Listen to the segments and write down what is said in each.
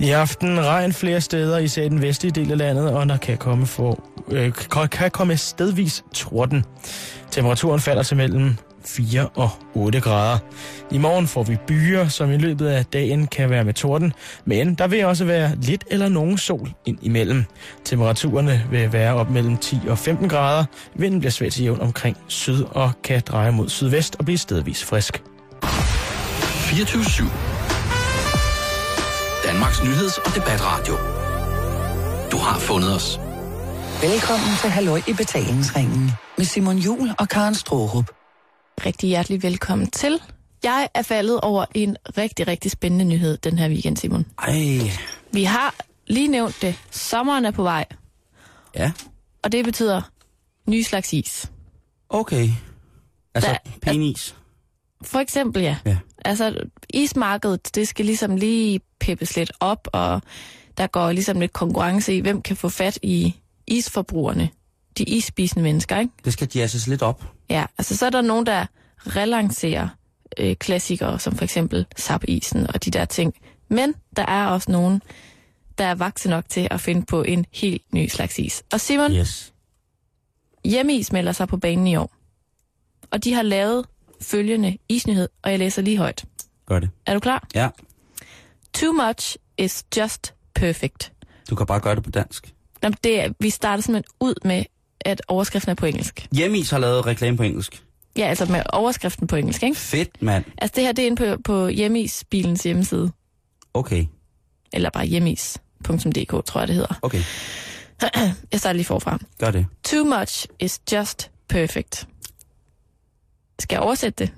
I aften regn flere steder, især i den vestlige del af landet, og der kan komme, for, øh, kan komme stedvis torden. Temperaturen falder til mellem 4 og 8 grader. I morgen får vi byer, som i løbet af dagen kan være med torden, men der vil også være lidt eller nogen sol ind imellem. Temperaturerne vil være op mellem 10 og 15 grader. Vinden bliver svært til jævn omkring syd og kan dreje mod sydvest og blive stedvis frisk. 24 Danmarks nyheds- og debatradio. Du har fundet os. Velkommen til Halløj i betalingsringen med Simon Jul og Karen Strohrup. Rigtig hjertelig velkommen til. Jeg er faldet over en rigtig, rigtig spændende nyhed den her weekend, Simon. Ej, Vi har lige nævnt det. Sommeren er på vej, ja, og det betyder nye slags is. okay. Altså, Der- penis. For eksempel, ja. Ja. Altså, ismarkedet, det skal ligesom lige peppes lidt op, og der går ligesom lidt konkurrence i, hvem kan få fat i isforbrugerne. De isspisende mennesker, ikke? Det skal jazzes lidt op. Ja, altså så er der nogen, der relancerer øh, klassikere, som for eksempel sapisen og de der ting. Men der er også nogen, der er vakse nok til at finde på en helt ny slags is. Og Simon. Yes. Hjemmeis melder sig på banen i år. Og de har lavet følgende isnyhed, og jeg læser lige højt. Gør det. Er du klar? Ja, Too much is just perfect. du kan bare gøre det på dansk. Nå, det er, vi starter simpelthen ud med, at overskriften er på engelsk. Hjemmeis har lavet reklame på engelsk. Ja, altså med overskriften på engelsk, ikke? Fedt, mand. Altså det her, det er inde på, på Hjemmeis-bilens hjemmeside. Okay, Eller bare hjemmeis.dk, tror jeg det hedder. okay. Jeg starter lige forfra. Gør det. Too much is just perfect. Skal jeg oversætte det?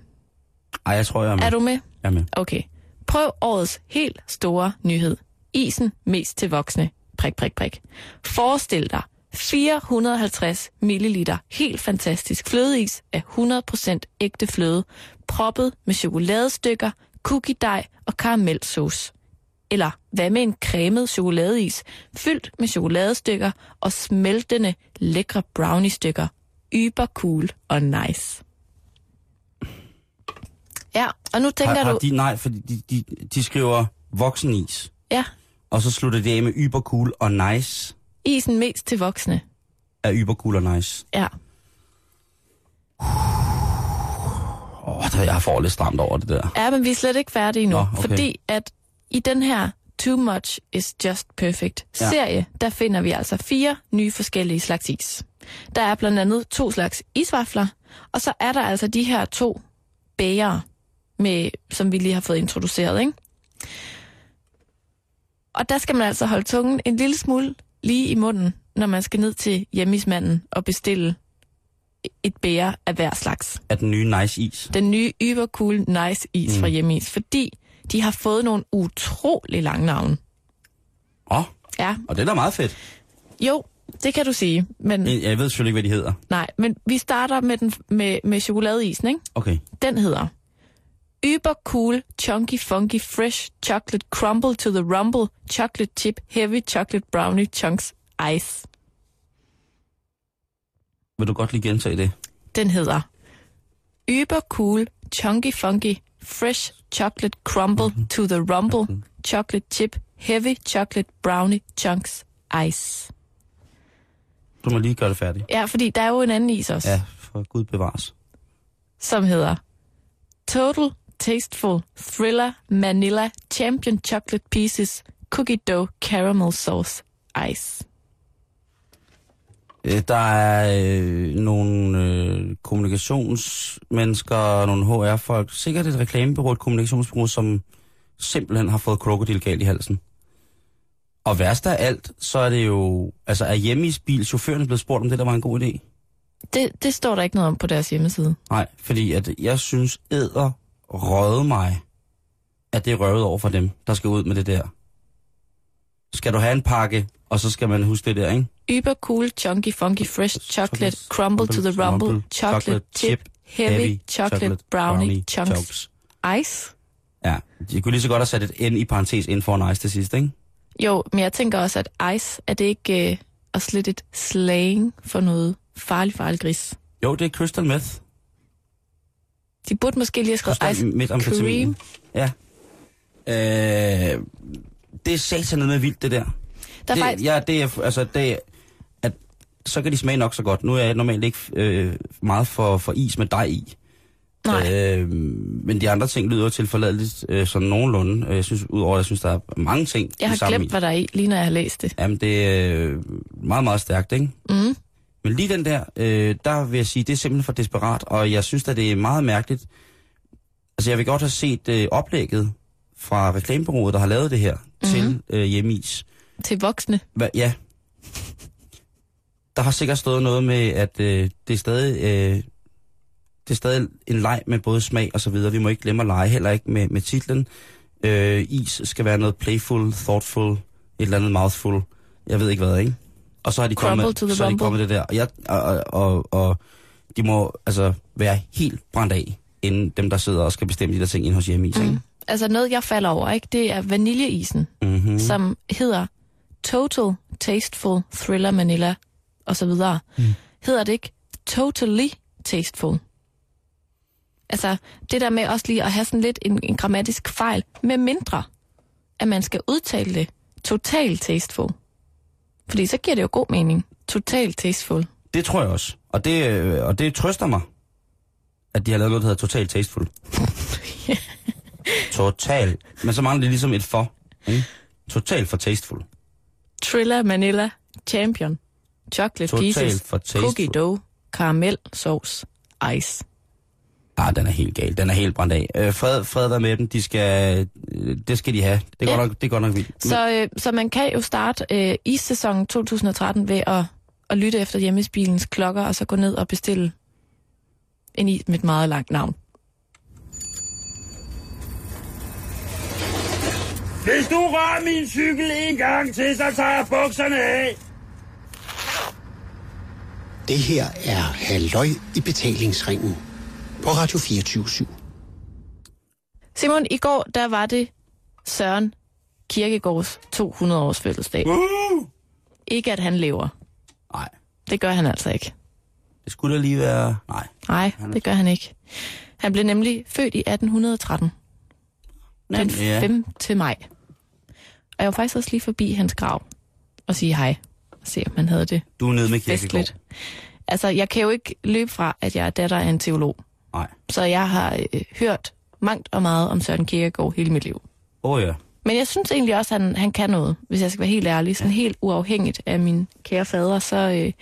Ej, jeg tror, jeg er med. Er du med? Jeg er med. Okay. Prøv årets helt store nyhed. Isen mest til voksne. Prik, prik, prik. Forestil dig 450 milliliter helt fantastisk flødeis af 100% ægte fløde, proppet med chokoladestykker, cookie-dej og karamelsauce. Eller hvad med en cremet chokoladeis, fyldt med chokoladestykker og smeltende, lækre brownie-stykker. Yber cool og nice. Ja, og nu tænker Har, du... har de, nej, fordi de, de, de skriver voksenis, Ja, og så slutter de af med yber cool og nice. isen mest til voksne. Er yber cool og nice. Ja. Åh, oh, jeg får lidt stramt over det der. Ja, men vi er slet ikke færdige nu. Nå, okay. Fordi at i den her Too Much is Just Perfect Ja. serie, der finder vi altså fire nye forskellige slags is. Der er blandt andet to slags isvafler, og så er der altså de her to bæger, med, som vi lige har fået introduceret, ikke? Og der skal man altså holde tungen en lille smule lige i munden, når man skal ned til hjemmismanden og bestille et bære af hver slags Er den nye nice is? den nye Übercool Nice Is mm. fra Hjemmeis, fordi de har fået nogle utrolig lange navne. Åh, oh, Ja, og det er da meget fedt. jo, det kan du sige, men Jeg jeg ved selvfølgelig ikke, hvad de hedder. nej, men vi starter med, den, med, med chokoladeisen, ikke? Okay. Den hedder Übercool Chunky Funky Fresh Chocolate Crumble to the Rumble Chocolate Chip Heavy Chocolate Brownie Chunks Ice. Vil du godt lige gentage det? Den hedder Übercool Chunky Funky Fresh Chocolate Crumble Mhm. to the Rumble Chocolate Chip Heavy Chocolate Brownie Chunks Ice. Du må lige gøre det færdigt. Ja, fordi der er jo en anden is også, Ja, for Gud bevares. som hedder Total Tasteful Thriller Manila Champion Chocolate Pieces Cookie Dough Caramel Sauce Ice. Øh, Der er øh, nogle øh, kommunikationsmennesker, nogle HR-folk, sikkert et reklamebureau, et kommunikationsbureau, som simpelthen har fået krokodilgal i halsen. Og værst af alt, så er det jo, altså er hjemme i bil, chaufføren blevet spurgt, om det der var en god idé? Det, det står der ikke noget om på deres hjemmeside. Nej, fordi at jeg synes, æder røde mig, at det er røvet over for dem, der skal ud med det der. Skal du have en pakke, og så skal man huske det der, ikke? Uber cool, chunky, funky, fresh chocolate, crumble to the rumble, chocolate chip, heavy chocolate brownie chunks, ice. Ja, jeg kunne lige så godt have sat et N i parentes ind for en ice til sidst, ikke? Jo, men jeg tænker også, at ice, er det ikke øh, også lidt et slang for noget farlig, farlig gris? Jo, det er crystal meth. De burde måske lige have skrevet Crystal ice methamfetamin. cream. Ja. Øh, det er satanet med vildt, det der. Der er det, faktisk, ja, det er, altså, det er, at, så kan de smage nok så godt. Nu er jeg normalt ikke øh, meget for, for is med dig i. nej, Øh, men de andre ting lyder til forladeligt øh, sådan nogenlunde. Øh, Jeg synes, udover jeg synes, der er mange ting jeg i har glemt, hvad der er i, lige når jeg har læst det. Jamen, det er øh, meget, meget stærkt, ikke? Mm. Men lige den der, øh, der vil jeg sige, det er simpelthen for desperat, og jeg synes, at det er meget mærkeligt. Altså, jeg vil godt have set øh, oplægget fra reklamebureauet, der har lavet det her, mm-hmm. til øh, hjemmeis. Til voksne. Hva, ja. Der har sikkert stået noget med, at øh, det er stadig... Øh, det er stadig en leg med både smag og så videre. Vi må ikke glemme at lege, heller ikke med, med titlen. Øh, is skal være noget playful, thoughtful, et eller andet mouthful. Jeg ved ikke hvad, ikke? Og så har de kommet, så har de kommet det der. Og, jeg, og, og, og, de må altså være helt brændt af, inden dem, der sidder og skal bestemme de der ting ind hos hjemme mm. Altså noget, jeg falder over, ikke? det er vaniljeisen, Mm-hmm. mm. som hedder Total Tasteful Thriller Manila, og så videre. Mm. Hedder det ikke Totally Tasteful? Altså, det der med også lige at have sådan lidt en, en grammatisk fejl, med mindre, at man skal udtale det Total Tasteful. Fordi så giver det jo god mening. Total Tasteful. Det tror jeg også. Og det, øh, og det trøster mig, at de har lavet noget, der hedder Total Tasteful. Total. Men så mangler det ligesom et for. Ikke? Total for tasteful. Thriller Manila Champion. Chocolate Total Pieces. for tasteful. Cookie dough. Caramel sauce. Ice. Ah, den er helt gal. Den er helt brændt af. Øh, fred, fred være med dem. De skal, øh, det skal de have. Det er, Ja. godt, nok, det er godt nok vildt. Så, øh, så man kan jo starte øh, i sæsonen 2013 ved at, at lytte efter hjemmespilens klokker, og så gå ned og bestille en is med et meget langt navn. Hvis du rører min cykel en gang til, så tager jeg bukserne af. Det her er Halløj i betalingsringen på Radio 24 Simon, i går der var det Søren Kirkegaards 200 års fødselsdag. Uh! Ikke at han lever. Nej, Det gør han altså ikke. det skulle da lige være... Nej. Nej, er- det gør han ikke. Han blev nemlig født i 1813. Den ja. 5. til maj. Og jeg var faktisk også lige forbi hans grav og sige hej. Og se, om han havde det Du er nede med Kirkegaard. festligt. Altså, jeg kan jo ikke løbe fra, at jeg er datter af en teolog. Nej. Så jeg har øh, hørt mangt og meget om Søren Kierkegaard hele mit liv. Åh oh, ja. Men jeg synes egentlig også, at han, han kan noget, hvis jeg skal være helt ærlig. Sådan helt uafhængigt af min kære fader, så, øh,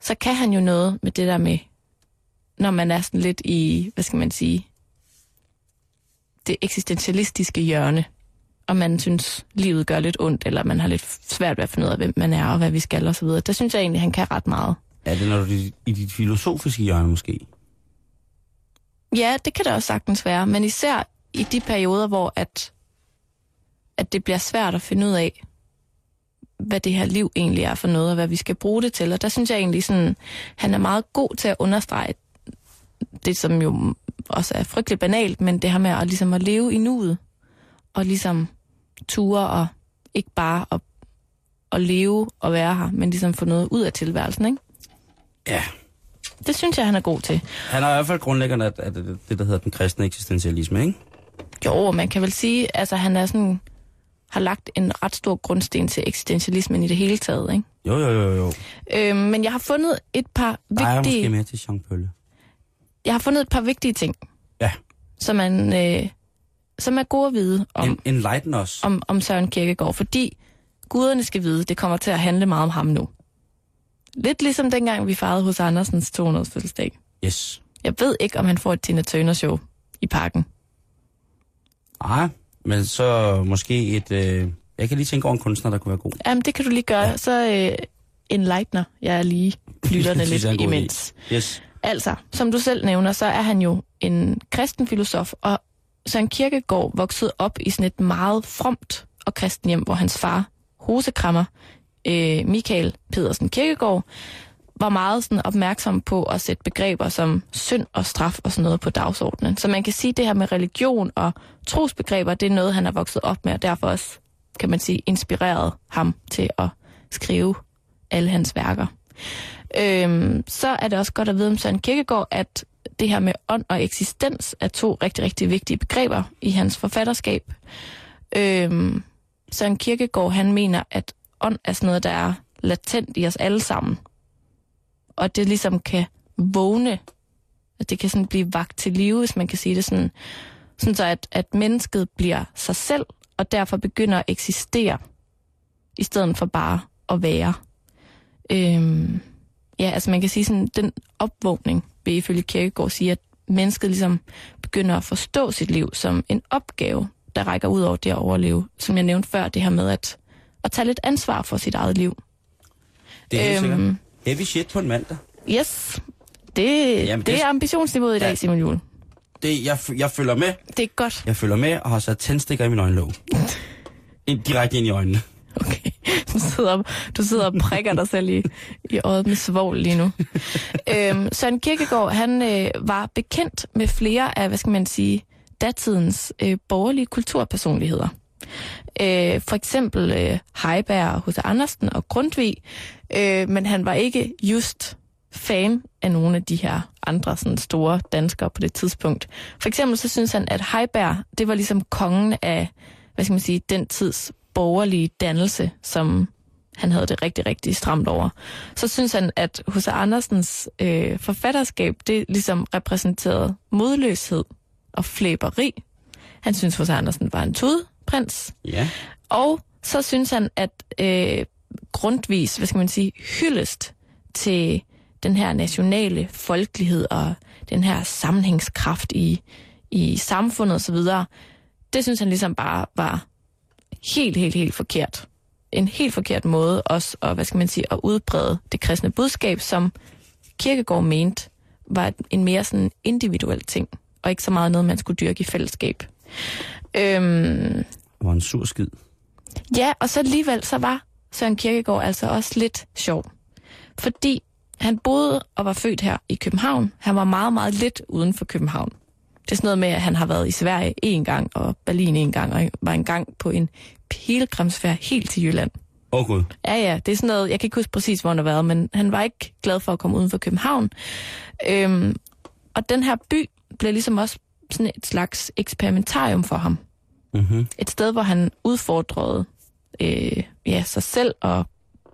så kan han jo noget med det der med, når man er sådan lidt i, hvad skal man sige, det eksistentialistiske hjørne, og man synes, livet gør lidt ondt, eller man har lidt svært ved at finde ud af, hvem man er, og hvad vi skal, og så videre. Der synes jeg egentlig, han kan ret meget. Er det, når du i dit filosofiske hjørne måske? Ja, det kan det også sagtens være, men især i de perioder, hvor at, at det bliver svært at finde ud af, hvad det her liv egentlig er for noget, og hvad vi skal bruge det til. Og der synes jeg egentlig, sådan, han er meget god til at understrege det, som jo også er frygteligt banalt, men det her med at, ligesom at leve i nuet, og ligesom ture og ikke bare at, at leve og være her, men ligesom få noget ud af tilværelsen, ikke? Ja. Det synes jeg, han er god til. Han er i hvert fald grundlæggeren af, af det, det, der hedder den kristne eksistentialisme, ikke? Jo, man kan vel sige, altså han er sådan, har lagt en ret stor grundsten til eksistentialismen i det hele taget, ikke? Jo, jo, jo, jo. Øhm, men jeg har fundet et par Der er måske vigtige, mere til Jean Pølle. jeg har fundet et par vigtige ting, Ja. som, man, øh, som er gode at vide om, En, enlighten os. om, om Søren Kierkegaard, fordi guderne skal vide, det kommer til at handle meget om ham nu. Lidt ligesom dengang, vi fejrede hos Andersens 200 fødselsdag. Yes. Jeg ved ikke, om han får et Tina Turner show i parken. Nej, men så måske et... Øh, jeg kan lige tænke over en kunstner, der kunne være god. Jamen, det kan du lige gøre. Ja. Så øh, enlightner jeg er lige lytterne lidt en imens. Yes. Altså, som du selv nævner, så er han jo en kristen filosof, og Søren Kierkegaard voksede op i sådan et meget fromt og kristen hjem, hvor hans far, hosekrammer, øh, Michael Pedersen Kirkegaard, var meget sådan opmærksom på at sætte begreber som synd og straf og sådan noget på dagsordenen. Så man kan sige, at det her med religion og trosbegreber, det er noget, han har vokset op med, og derfor også, kan man sige, inspireret ham til at skrive alle hans værker. Øhm, så er det også godt at vide om Søren Kierkegaard, at det her med ånd og eksistens er to rigtig, rigtig vigtige begreber i hans forfatterskab. Øhm, Søren Kierkegaard, han mener, at ånd er sådan noget, der er latent i os alle sammen. Og det ligesom kan vågne, at det kan sådan blive vagt til live, hvis man kan sige det sådan, sådan så at, at mennesket bliver sig selv, og derfor begynder at eksistere, i stedet for bare at være. Øhm, ja, altså man kan sige sådan, den opvågning vil ifølge Kierkegaard sige, at mennesket ligesom begynder at forstå sit liv som en opgave, der rækker ud over det at overleve. Som jeg nævnte før, det her med at, at tage lidt ansvar for sit eget liv. Det er Øhm, sikkert. Heavy shit på en mandag. Yes, det, Jamen, det- det er ambitionsniveauet i dag, Ja. Simon Juhl. Det, jeg, jeg følger med. Det er godt. Jeg følger med og har sat tændstikker i min øjenlåg. Ind, direkte ind i øjnene. Okay. Du sidder, du sidder og prikker dig selv i, i øjet med svovl lige nu. øhm, Søren Kierkegaard, han øh, var bekendt med flere af, hvad skal man sige, datidens øh, borgerlige kulturpersonligheder. Øh, for eksempel øh, Heiberg, H.C. Andersen og Grundtvig, øh, men han var ikke just fan af nogle af de her andre sådan store danskere på det tidspunkt. For eksempel så synes han, at Heiberg, det var ligesom kongen af, hvad skal man sige, den tids borgerlige dannelse, som han havde det rigtig, rigtig stramt over. Så synes han, at H.C. Andersens øh, forfatterskab, det ligesom repræsenterede modløshed og flæberi. Han synes, H.C. Andersen var en tudprins. Ja. Og så synes han, at øh, grundvis, hvad skal man sige, hyldest til den her nationale folkelighed og den her sammenhængskraft i, i samfundet osv., det synes han ligesom bare var helt, helt, helt forkert. En helt forkert måde også at, hvad skal man sige, at udbrede det kristne budskab, som Kirkegaard mente var en mere sådan individuel ting, og ikke så meget noget, man skulle dyrke i fællesskab. Øhm, var en sur skid. Ja, og så alligevel så var Søren Kierkegaard altså også lidt sjov. Fordi han boede og var født her i København. Han var meget, meget lidt uden for København. Det er sådan noget med, at han har været i Sverige en gang, og Berlin en gang, og var en gang på en pilgrimsfærd helt til Jylland. Åh oh, gud. Ja, ja, det er sådan noget, jeg kan ikke huske præcis, hvor han har været, men han var ikke glad for at komme uden for København. Øhm, og den her by blev ligesom også sådan et slags eksperimentarium for ham Mm-hmm. et sted, hvor han udfordrede øh, ja, sig selv og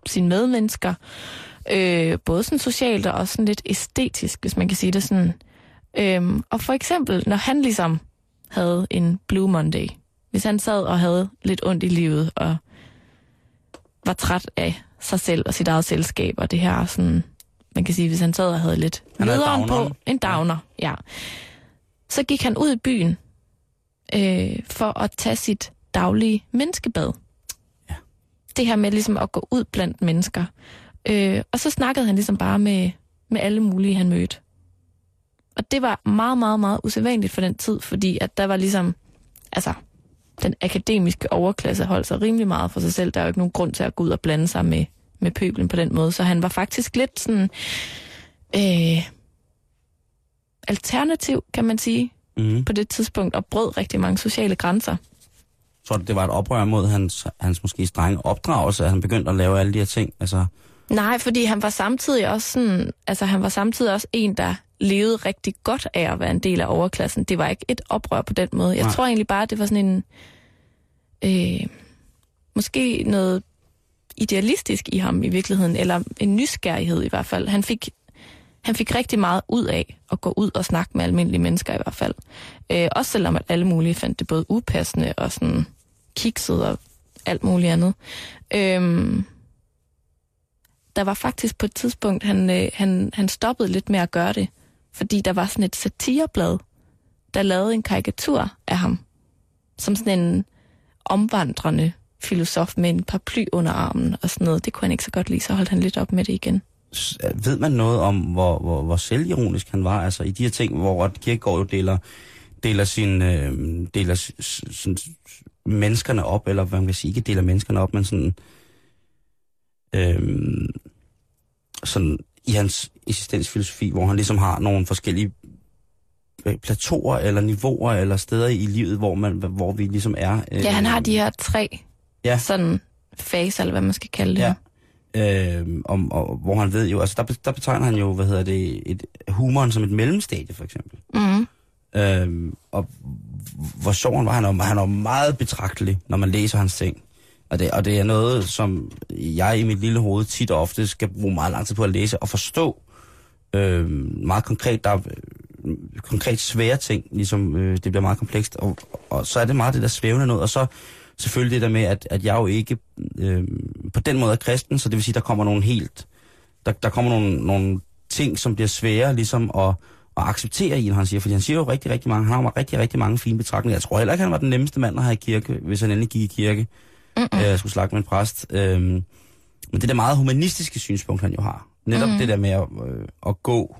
sine medmennesker, øh, både sådan socialt og også sådan lidt æstetisk, hvis man kan sige det sådan. Øhm, og for eksempel, når han ligesom havde en Blue Monday, hvis han sad og havde lidt ondt i livet og var træt af sig selv og sit eget selskab og det her sådan, man kan sige, hvis han sad og havde lidt nederen på, en downer, ja. Så gik han ud i byen øh, for at tage sit daglige menneskebad. Ja. Det her med ligesom at gå ud blandt mennesker. Øh, og så snakkede han ligesom bare med, med alle mulige, han mødte. Og det var meget, meget, meget usædvanligt for den tid, fordi at der var ligesom, altså, den akademiske overklasse holdt sig rimelig meget for sig selv. Der er jo ikke nogen grund til at gå ud og blande sig med, med pøblen på den måde. Så han var faktisk lidt sådan øh, alternativ, kan man sige, Mm-hmm. på det tidspunkt, og brød rigtig mange sociale grænser. Så det var et oprør mod hans, hans måske strenge opdragelse, at han begyndte at lave alle de her ting. Altså, Nej, fordi han var samtidig også sådan, altså han var samtidig også en, der levede rigtig godt af at være en del af overklassen. Det var ikke et oprør på den måde. Jeg Nej. tror egentlig bare, det var sådan en, øh, måske noget idealistisk i ham i virkeligheden, eller en nysgerrighed i hvert fald. Han fik, han fik rigtig meget ud af at gå ud og snakke med almindelige mennesker i hvert fald. Øh, også selvom at alle mulige fandt det både upassende og sådan kikset og alt muligt andet. Øhm, der var faktisk på et tidspunkt, han, øh, han, han stoppede lidt med at gøre det, fordi der var sådan et satireblad, der lavede en karikatur af ham, som sådan en omvandrende filosof med en paraply under armen og sådan noget. Det kunne han ikke så godt lide, så holdt han lidt op med det igen ved man noget om, hvor, hvor, hvor selvironisk han var? Altså i de her ting, hvor Kierkegaard jo deler, deler, sin, øh, deler sådan, menneskerne op, eller hvad man kan sige, ikke deler menneskerne op, men sådan, øh, sådan i hans eksistensfilosofi, hvor han ligesom har nogle forskellige øh, plateauer eller niveauer eller steder i livet, hvor, man, hvor vi ligesom er. Øh, Ja, han har de her tre Ja. sådan faser, eller hvad man skal kalde det. Ja. Øh, om, og, hvor han ved jo, altså der, der betegner han jo, hvad hedder det, et, humoren som et mellemstadie for eksempel. Mm. Øh, og hvor sjov han var, han var, han var meget betragtelig, når man læser hans ting. Og det, og det er noget, som jeg i mit lille hoved tit og ofte skal bruge meget lang tid på at læse og forstå. Øh, meget konkret, der er øh, konkret svære ting, ligesom øh, det bliver meget komplekst. Og, og så er det meget det der svævende noget. Og så selvfølgelig det der med, at, at jeg jo ikke øh, på den måde er kristen, så det vil sige, der kommer nogle helt... Der, der kommer nogle, nogle ting, som bliver svære ligesom at, at acceptere i, når han siger. Fordi han siger jo rigtig, rigtig mange, han har jo rigtig, rigtig mange fine betragtninger. Jeg tror heller ikke, han var den nemmeste mand at have i kirke, hvis han endelig gik i kirke. Mm-mm. Jeg skulle snakke med en præst. Øhm, men det der meget humanistiske synspunkt, han jo har. Netop mm. det der med at, øh, at gå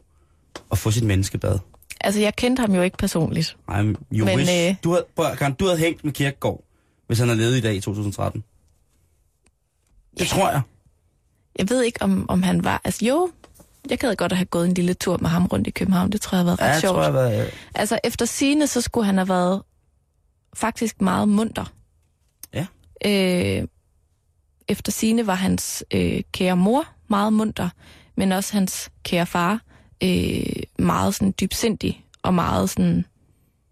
og få sit menneskebad. Altså, jeg kendte ham jo ikke personligt. Ej, men, you Men, øh, Du, havde, prøv, Karen, du havde hængt med Kirkegaard, hvis han havde levet i dag i 2013. Det tror jeg. Jeg ved ikke, om, om han var... Altså, jo, jeg gad godt at have gået en lille tur med ham rundt i København. Det tror jeg har været ret Ja, jeg sjovt. tror, jeg var, øh, Altså, efter sine så skulle han have været faktisk meget munter. Ja. Øh, efter sine var hans øh, kære mor meget munter, men også hans kære far øh, meget sådan dybsindig og meget sådan,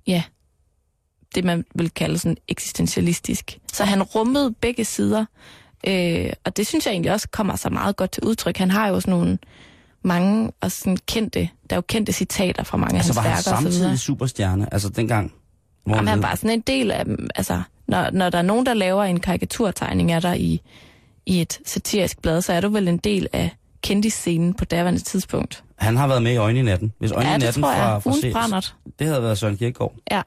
ja, det man vil kalde sådan eksistentialistisk. Så han rummede begge sider, øh, og det synes jeg egentlig også kommer så meget godt til udtryk. Han har jo sådan nogle mange og sådan kendte, der er jo kendte citater fra mange altså, af var han hans værker og så videre. samtidig superstjerne? Altså, dengang... Hvor Jamen, han var sådan en del af dem. Altså, når, når der er nogen, der laver en karikaturtegning af dig i, i et satirisk blad, så er du vel en del af kendisscenen på daværende tidspunkt. Han har været med i Øjne i natten. Hvis Øjne ja, i det natten fra, fra Ugen Se- brændert. Det havde været Søren Kierkegaard. Ja,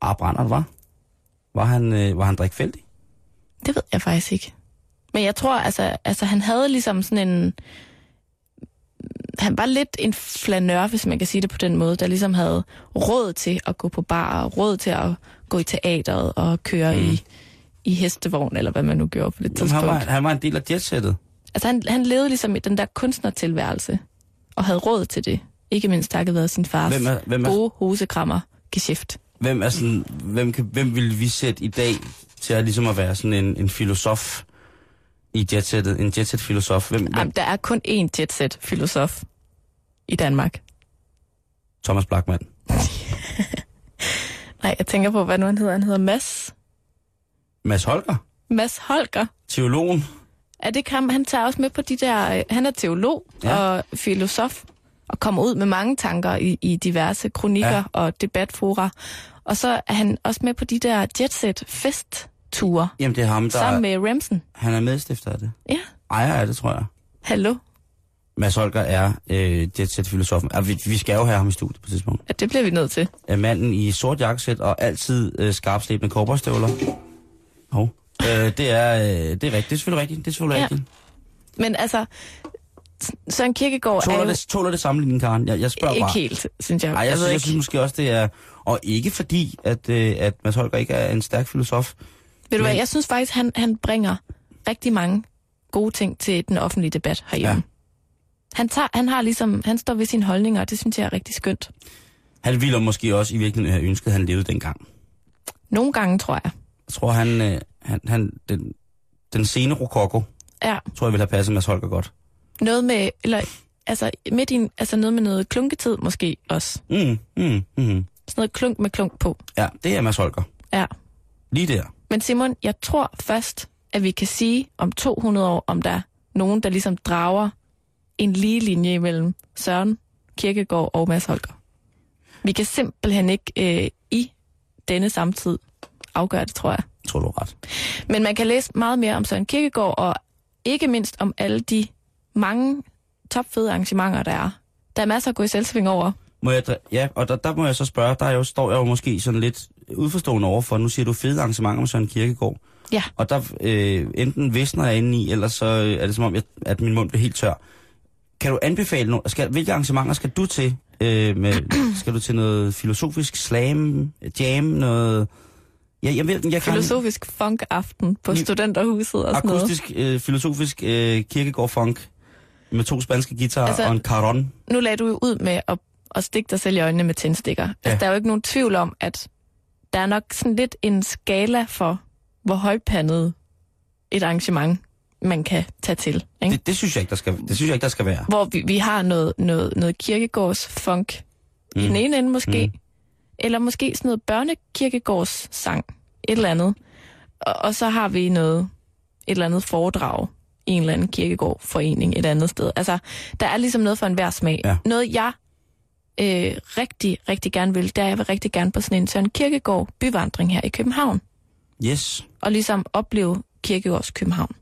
Ah, Brandert, var? Var han, øh, var han drikfældig? det ved jeg faktisk ikke. Men jeg tror, altså, altså han havde ligesom sådan en... Han var lidt en flanør, hvis man kan sige det på den måde, der ligesom havde råd til at gå på bar, og råd til at gå i teateret og køre mm. i, i hestevogn, eller hvad man nu gjorde på det Jamen, tidspunkt. han, var, han var en del af jetsættet. Altså han, han levede ligesom i den der kunstnertilværelse, og havde råd til det. Ikke mindst takket været sin fars Hvem er- hvem er- gode hosekrammer geschæft. Hvem, er sådan, hvem, kan, hvem vil vi sætte i dag til at, ligesom at være sådan en, en filosof i jetsættet? En jetset-filosof? Hvem, hvem? Jamen, der er kun én jetset-filosof i Danmark. Thomas Blackman. Nej, jeg tænker på, hvad nu han hedder. Han hedder Mads. Mads Holger. Mads Holger. Teologen. Er det ham? Han tager også med på de der... øh, Han er teolog ja. og filosof, og kommer ud med mange tanker i, i diverse kronikker Ja. og debatfora. Og så er han også med på de der jetset-festture, Jamen, det er ham, der... sammen med Ramsen. Han er medstifter af det. Ja, Ejer af det, tror jeg. hallo. Mads Holger er øh, jetset-filosofen. Ja, vi, vi skal jo have ham i studiet på et tidspunkt. Ja, det bliver vi nødt til. Er manden i sort jakkesæt og altid øh, skarpslæbende kobberstøvler. Hov. Øh, det, er, øh, det er rigtigt. Det er selvfølgelig rigtigt. Det er selvfølgelig Ja. rigtigt. Men altså, Søren Kierkegaard Tåler er jo det, tåler det sammenligning, Karen? Jeg, jeg spørger ikke bare. helt, synes jeg. Ej, jeg, ved synes, jeg ikke. synes måske også, det er... Og ikke fordi, at, øh, at Mads Holger ikke er en stærk filosof. Ved du hvad, jeg synes faktisk, han, han bringer rigtig mange gode ting til den offentlige debat herhjemme. Ja. Han, tager, han har ligesom, han står ved sine holdninger, og det synes jeg er rigtig skønt. Han ville måske også i virkeligheden have ønsket, at han levede dengang. Nogle gange, tror jeg. Jeg tror, han, øh, han, han den, den sene rokoko, Ja, tror jeg ville have passet Mads Holger godt. Noget med, eller altså midt i, en- altså noget med noget klunketid måske også. Mm, mm, mm. Sådan noget klunk med klunk på. Ja, det er Mads Holger. Ja. Lige der. Men Simon, jeg tror først, at vi kan sige om 200 år, om der er nogen, der ligesom drager en lige linje imellem Søren Kierkegaard og Mads Holger. Vi kan simpelthen ikke øh, i denne samtid afgøre det, tror jeg. Tror du ret. Men man kan læse meget mere om Søren Kierkegaard, og ikke mindst om alle de mange topfede arrangementer, der er. Der er masser at gå i selvsving over. Må jeg, ja, og der, der må jeg så spørge, der er jo, står jeg jo måske sådan lidt udforstående overfor, nu siger du fede arrangementer med Søren Kierkegaard. Ja. Og der øh, enten visner jeg inde i, eller så øh, er det som om, jeg, at min mund bliver helt tør. Kan du anbefale noget? Skal, hvilke arrangementer skal du til? Øh, med, skal du til noget filosofisk slam, jam, noget... Ja, jeg ved, jeg kan Filosofisk funk-aften på studenterhuset og sådan noget. akustisk, øh, filosofisk øh, kirkegård-funk med to spanske guitarer altså, og en caron. Nu lagde du jo ud med at, at stikke dig selv i øjnene med tændstikker. Ja. Altså, der er jo ikke nogen tvivl om, at der er nok sådan lidt en skala for, hvor højpandet et arrangement man kan tage til. Ikke? Det, det, synes jeg ikke, der skal, det synes jeg ikke, der skal være. Hvor vi, vi har noget, noget, noget kirkegårds funk mm. i den ene ende måske, Mm. eller måske sådan noget børnekirkegårds sang, et eller andet. Og, og så har vi noget eller andet foredrag en eller anden kirkegårdforening et andet sted. Altså, der er ligesom noget for enhver smag. Ja. Noget, jeg øh, rigtig, rigtig gerne vil, det er, jeg vil rigtig gerne på sådan en Søren Kirkegård byvandring her i København. Yes. Og ligesom opleve Kirkegårds København.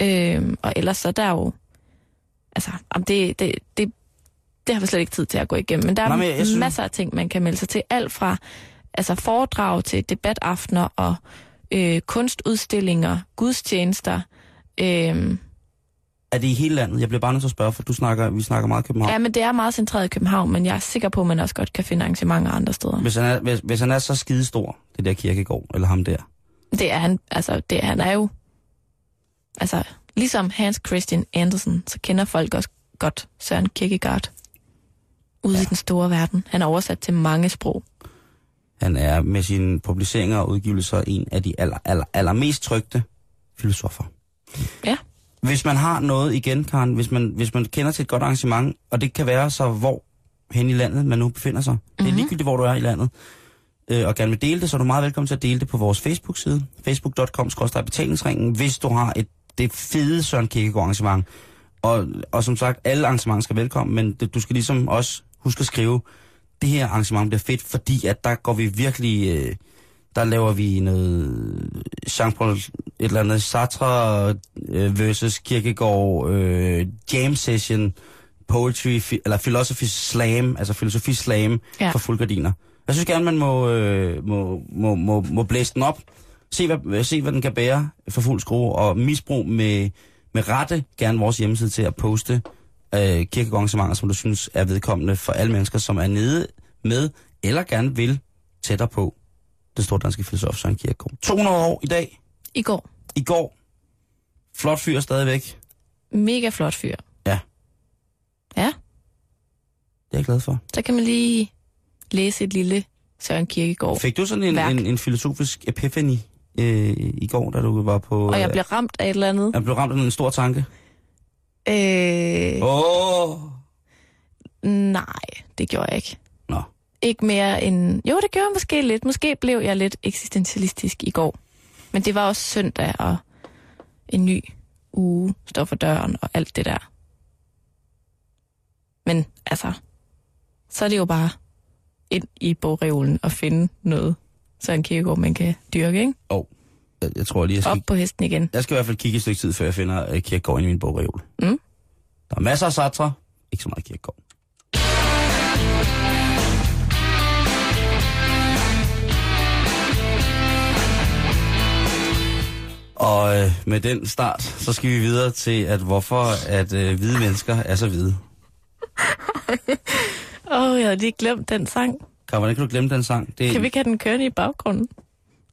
Øh, og ellers så er der jo... Altså, om det, det, det, det har vi slet ikke tid til at gå igennem. Men der er Nej, men jeg synes- masser af ting, man kan melde sig til. Alt fra altså foredrag til debataftener og øh, kunstudstillinger, gudstjenester. Øh, Er det i hele landet? Jeg bliver bare nødt til at spørge, for du snakker, vi snakker meget København. ja, men det er meget centreret i København, men jeg er sikker på, at man også godt kan finde arrangementer andre steder. Hvis han, er, hvis, hvis han er så skidestor, det der kirkegård, eller ham der. Det er han, altså, det er, han er jo... Altså, ligesom Hans Christian Andersen, så kender folk også godt Søren Kierkegaard ude ja. i den store verden. Han er oversat til mange sprog. Han er med sine publiceringer og udgivelser en af de aller, aller, aller mest trygte filosofer. Ja. Hvis man har noget igen, Karen, hvis man, hvis man kender til et godt arrangement, og det kan være så hvor hen i landet man nu befinder sig. Mm-hmm. Det er ligegyldigt, hvor du er i landet, øh, og gerne vil dele det, så er du meget velkommen til at dele det på vores Facebook-side, facebook.com betalingsringen, hvis du har et det fede Søren Kierkegaard arrangement. Og, og som sagt, alle arrangementer skal velkommen, men det, du skal ligesom også huske at skrive, det her arrangement bliver fedt, fordi at der går vi virkelig, øh, der laver vi noget Jean-Paul, et eller andet Sartre øh, versus Kierkegaard, øh, jam session, poetry, fi, eller philosophy slam, altså filosofi slam Ja. for fuldgardiner. Jeg synes gerne, man må, øh, må, må, må, må blæse den op, se hvad, se hvad den kan bære for fuld skrue, og misbrug med, med rette gerne vores hjemmeside til at poste øh, kirkegårdarrangementer, som du synes er vedkommende for alle mennesker, som er nede med, eller gerne vil tættere på det store danske filosof Søren Kierkegaard. 200 år i dag, I går. i går. Flot fyr stadigvæk. Mega flot fyr. Ja. Ja, Det er jeg glad for. så kan man lige læse et lille Søren Kierkegaard. Fik du sådan en, Værk. en, en filosofisk epiphany øh, i går, da du var på... Og jeg øh, blev ramt af et eller andet. jeg blev ramt af en stor tanke. Øh, Åh! Oh. nej, det gjorde jeg ikke. Ikke mere end... Jo, det gjorde jeg måske lidt. Måske blev jeg lidt eksistentialistisk i går. Men det var også søndag, og en ny uge står for døren, og alt det der. Men altså, så er det jo bare ind i bogreolen og finde noget, så en kirkegård, man kan dyrke, ikke? Oh. Jeg, jeg tror lige, jeg skal, Op på hesten igen. jeg skal i hvert fald kigge et stykke tid, før jeg finder uh, Kierkegaard ind i min bogreol. Mm. Der er masser af Sartre, ikke så meget Kierkegaard. Og øh, med den start, så skal vi videre til, at hvorfor at øh, hvide mennesker er så hvide. Åh, oh, jeg havde lige glemt den sang. Kan, hvordan kan du glemme den sang? Det, Kan vi ikke have den kørende i baggrunden?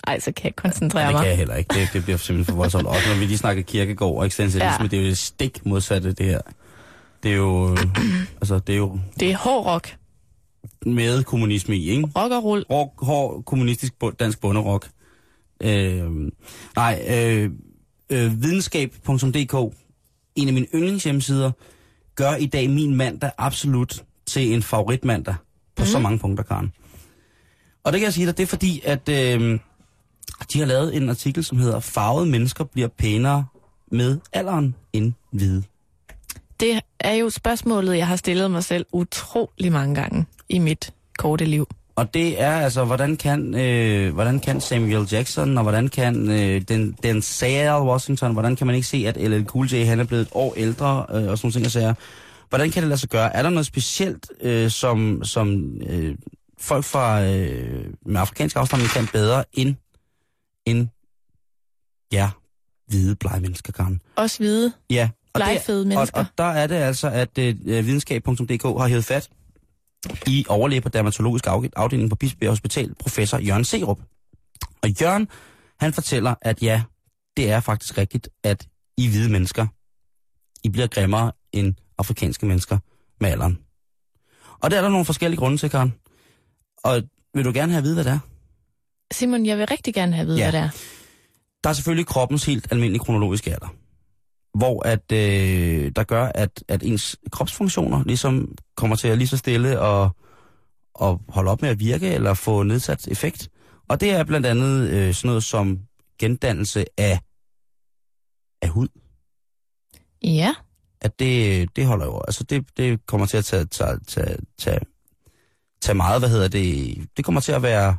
Ej, så kan jeg koncentrere Ja, det mig. kan jeg heller ikke. Det, det bliver simpelthen for voldsomt. Også når vi lige snakker kirkegård og eksistentialisme, Ja. det er jo det stik modsatte, det her. Det er jo, øh, altså, det er jo Det er hård rock. med kommunisme i, ikke? Rock og rull. Rock, hård kommunistisk dansk bunderok. Øh, nej, øh, øh, videnskab.dk, en af mine yndlingshjemmesider, gør i dag min mandag absolut til en favoritmandag på mm. så mange punkter, Karen. Og det kan jeg sige dig, det er fordi, at øh, de har lavet en artikel, som hedder Farvede mennesker bliver pænere med alderen end hvide. Det er jo spørgsmålet, jeg har stillet mig selv utrolig mange gange i mit korte liv. Og det er altså, hvordan kan, øh, hvordan kan Samuel Jackson, og hvordan kan øh, den, den Sarah Washington, hvordan kan man ikke se, at LL Cool J, han er blevet et år ældre, øh, og sådan nogle ting, siger. Hvordan kan det lade sig gøre? Er der noget specielt, øh, som, som øh, folk fra øh, med afrikansk afstamning kan bedre end, end ja, hvide blege mennesker, Karen? Også hvide, Ja. Og mennesker. Og, og der er det altså, at øh, videnskab.dk har hævet fat i overlæge på dermatologisk af- afdeling på Bispebjerg Hospital, professor Jørgen Serup. Og Jørgen, han fortæller, at ja, det er faktisk rigtigt, at I hvide mennesker, I bliver grimmere end afrikanske mennesker med alderen. Og der er der nogle forskellige grunde til, Karen. Og vil du gerne have at vide, hvad det er? Simon, jeg vil rigtig gerne have at vide, Ja. hvad det er. Der er selvfølgelig kroppens helt almindelige kronologiske alder. Hvor at, øh, der gør, at, at ens kropsfunktioner ligesom kommer til at lige så stille og, og holde op med at virke eller få nedsat effekt. Og det er blandt andet øh, sådan noget som gendannelse af hud. Ja. At det, det holder jo, altså det, det kommer til at tage, tage, tage, tage, tage meget, hvad hedder det, det kommer til at være,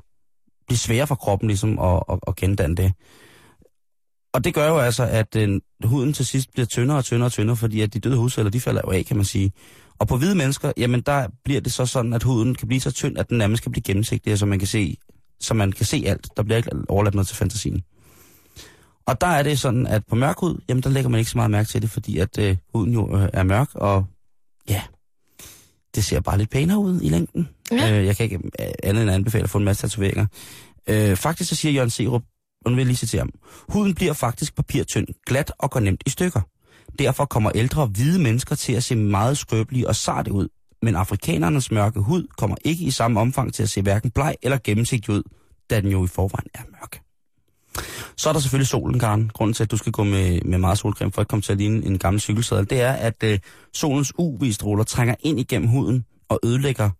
blive sværere for kroppen ligesom at, at, at gendanne det. Og det gør jo altså, at øh, huden til sidst bliver tyndere og tyndere og tyndere, fordi at de døde hudceller, de falder jo af, kan man sige. Og på hvide mennesker, jamen der bliver det så sådan, at huden kan blive så tynd, at den nærmest kan blive gennemsigtig, så man kan se, så man kan se alt. Der bliver ikke overladt noget til fantasien. Og der er det sådan, at på mørk hud, jamen der lægger man ikke så meget mærke til det, fordi at øh, huden jo øh, er mørk, og ja, det ser bare lidt pænere ud i længden. Ja. Øh, jeg kan ikke øh, andet end anbefale at få en masse tatoveringer. Øh, faktisk så siger Jørgen Serup, og nu vil jeg lige citere ham, huden bliver faktisk papirtynd, glat og går nemt i stykker. Derfor kommer ældre hvide mennesker til at se meget skrøbelige og sarte ud, men afrikanernes mørke hud kommer ikke i samme omfang til at se hverken bleg eller gennemsigtig ud, da den jo i forvejen er mørk. Så er der selvfølgelig solen, Karen. Grunden til, at du skal gå med, med meget solcreme for at komme til at ligne en gammel cykelsadel, det er, at øh, solens UV-stråler trænger ind igennem huden og ødelægger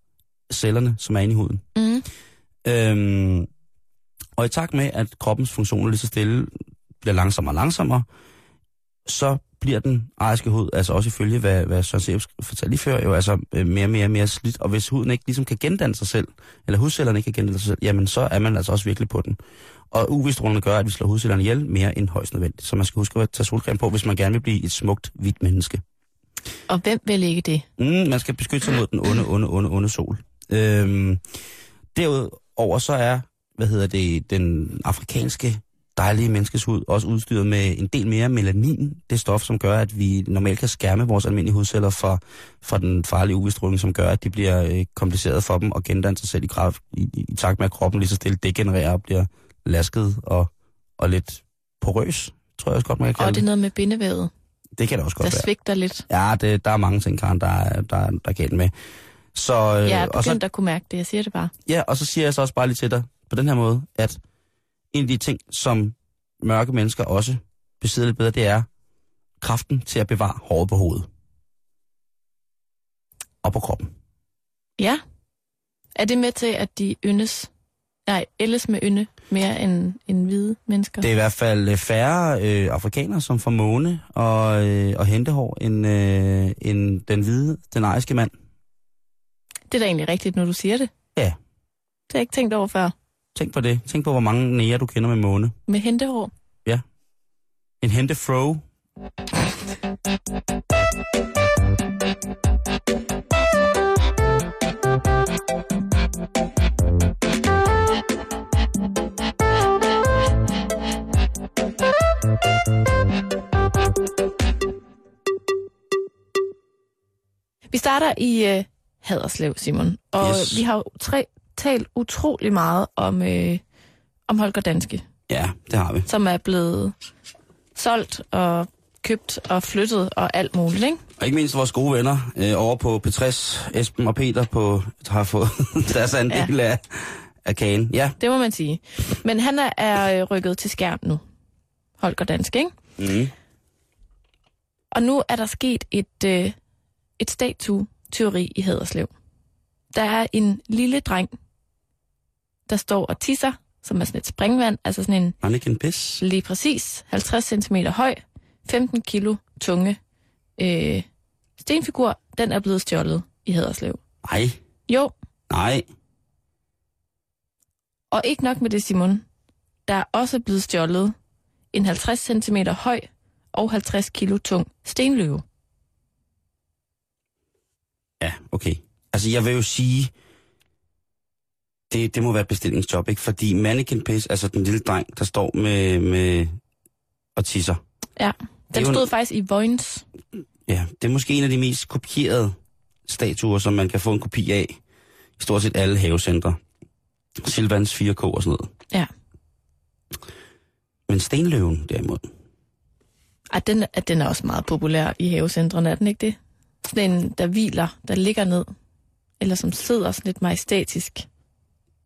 cellerne, som er inde i huden. Mm. Øhm, og i takt med, at kroppens funktioner lige så stille bliver langsommere og langsommere, så bliver den ariske hud, altså også ifølge, hvad, hvad Søren Serup fortalte lige før, jo altså øh, mere og mere mere slidt. Og hvis huden ikke ligesom kan gendanne sig selv, eller hudcellerne ikke kan gendanne sig selv, jamen så er man altså også virkelig på den. Og UV-strålerne gør, at vi slår hudcellerne ihjel mere end højst nødvendigt. Så man skal huske at tage solcreme på, hvis man gerne vil blive et smukt, hvidt menneske. Og hvem vil ikke det? Mm, man skal beskytte sig mod den onde, onde, onde, onde sol. Øhm, derudover så er, hvad hedder det, den afrikanske dejlige menneskes hud også udstyret med en del mere melanin, det stof, som gør, at vi normalt kan skærme vores almindelige hudceller fra, fra den farlige UV-stråling, som gør, at de bliver øh, kompliceret for dem og gendanne sig selv i, kraft, i, i, i takt med, at kroppen lige så stille degenererer og bliver lasket og, og lidt porøs, tror jeg også godt, man kan kalde Og det er noget med bindevævet, Det kan det også der godt være. svigter lidt. Ja, det, der er mange ting, Karen, der, er- der, er- der er galt med. Så, øh, Jeg er og så, begyndt at kunne mærke det, jeg siger det bare. Ja, og så siger jeg så også bare lige til dig på den her måde, at en af de ting, som mørke mennesker også besidder lidt bedre, det er kraften til at bevare håret på hovedet. Og på kroppen. Ja. Er det med til, at de yndes, nej, ældes med ynde mere end, end hvide mennesker? Det er i hvert fald øh, færre øh, afrikanere, som får måne og, øh, og hentehår, end, øh, end den hvide, den ariske mand. det er da egentlig rigtigt, når du siger det. Ja. Det har jeg ikke tænkt over før. Tænk på det. Tænk på, hvor mange næger du kender med måne. Med hentehår. En hentefro. Vi starter i øh, Haderslev, Simon. Og Yes. vi har jo tre, talt utrolig meget om, øh, om Holger Danske, Ja, det har vi. som er blevet solgt og købt og flyttet og alt muligt, ikke? Og ikke mindst vores gode venner øh, over på P60, Esben og Peter, på, har fået deres andel ja. af, af kagen. Ja. Det må man sige. Men han er, er øh, rykket til skærm nu. Holger Danske, ikke? Mm. Og nu er der sket et, øh, et statue-teori i Haderslev. Der er en lille dreng, der står og tisser, som er sådan et springvand, altså sådan en Mannequin Piss. lige præcis 50 cm høj, 15 kilo tunge øh, stenfigur. Den er blevet stjålet i Haderslev. Nej, Jo, nej. og ikke nok med det, Simon. Der er også blevet stjålet en 50 cm høj og 50 kilo tung stenløve. Ja, okay. Altså, jeg vil jo sige, det, det må være bestillingsjob, ikke? Fordi Mannequin Piss, altså den lille dreng, der står med, med og tisser. Ja, den jo en- stod faktisk i Vojens. Ja, det er måske en af de mest kopierede statuer, som man kan få en kopi af i stort set alle havecentre. Silvans 4K og sådan noget. Ja. Men stenløven derimod, Ej, den, er- den er også meget populær i havecentrene, er den ikke det? Sådan en, der hviler, der ligger ned. Eller som sidder sådan lidt majestætisk.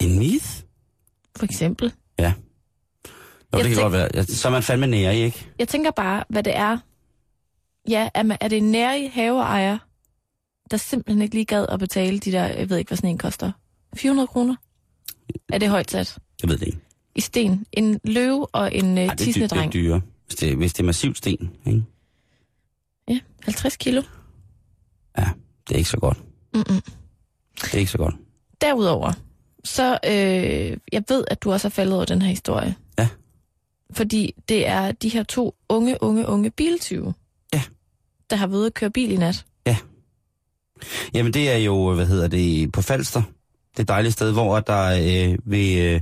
En myth? For eksempel. Jo, Jeg det kan tænk- godt være. Ja, så er man fandme nære, i, ikke? Jeg tænker bare, hvad det er. Ja, er, man, er det en nærig haveejer, der simpelthen ikke lige gad at betale de der, jeg ved ikke, hvad sådan en koster. 400 kroner? Er det højt sat? Jeg ved det ikke. I sten. En løve og en dy- tissende det er dreng. dyre. Hvis det, hvis det er massivt sten, ikke? Ja, 50 kilo. Ja, det er ikke så godt. Mm-mm. Det er ikke så godt. Derudover, så øh, jeg ved, at du også har faldet over den her historie. Ja. Fordi det er de her to unge, unge, unge biltyve, Ja. der har været at køre bil i nat. Jamen det er jo, hvad hedder det, på Falster. Det et dejligt sted, hvor der øh, ved, øh,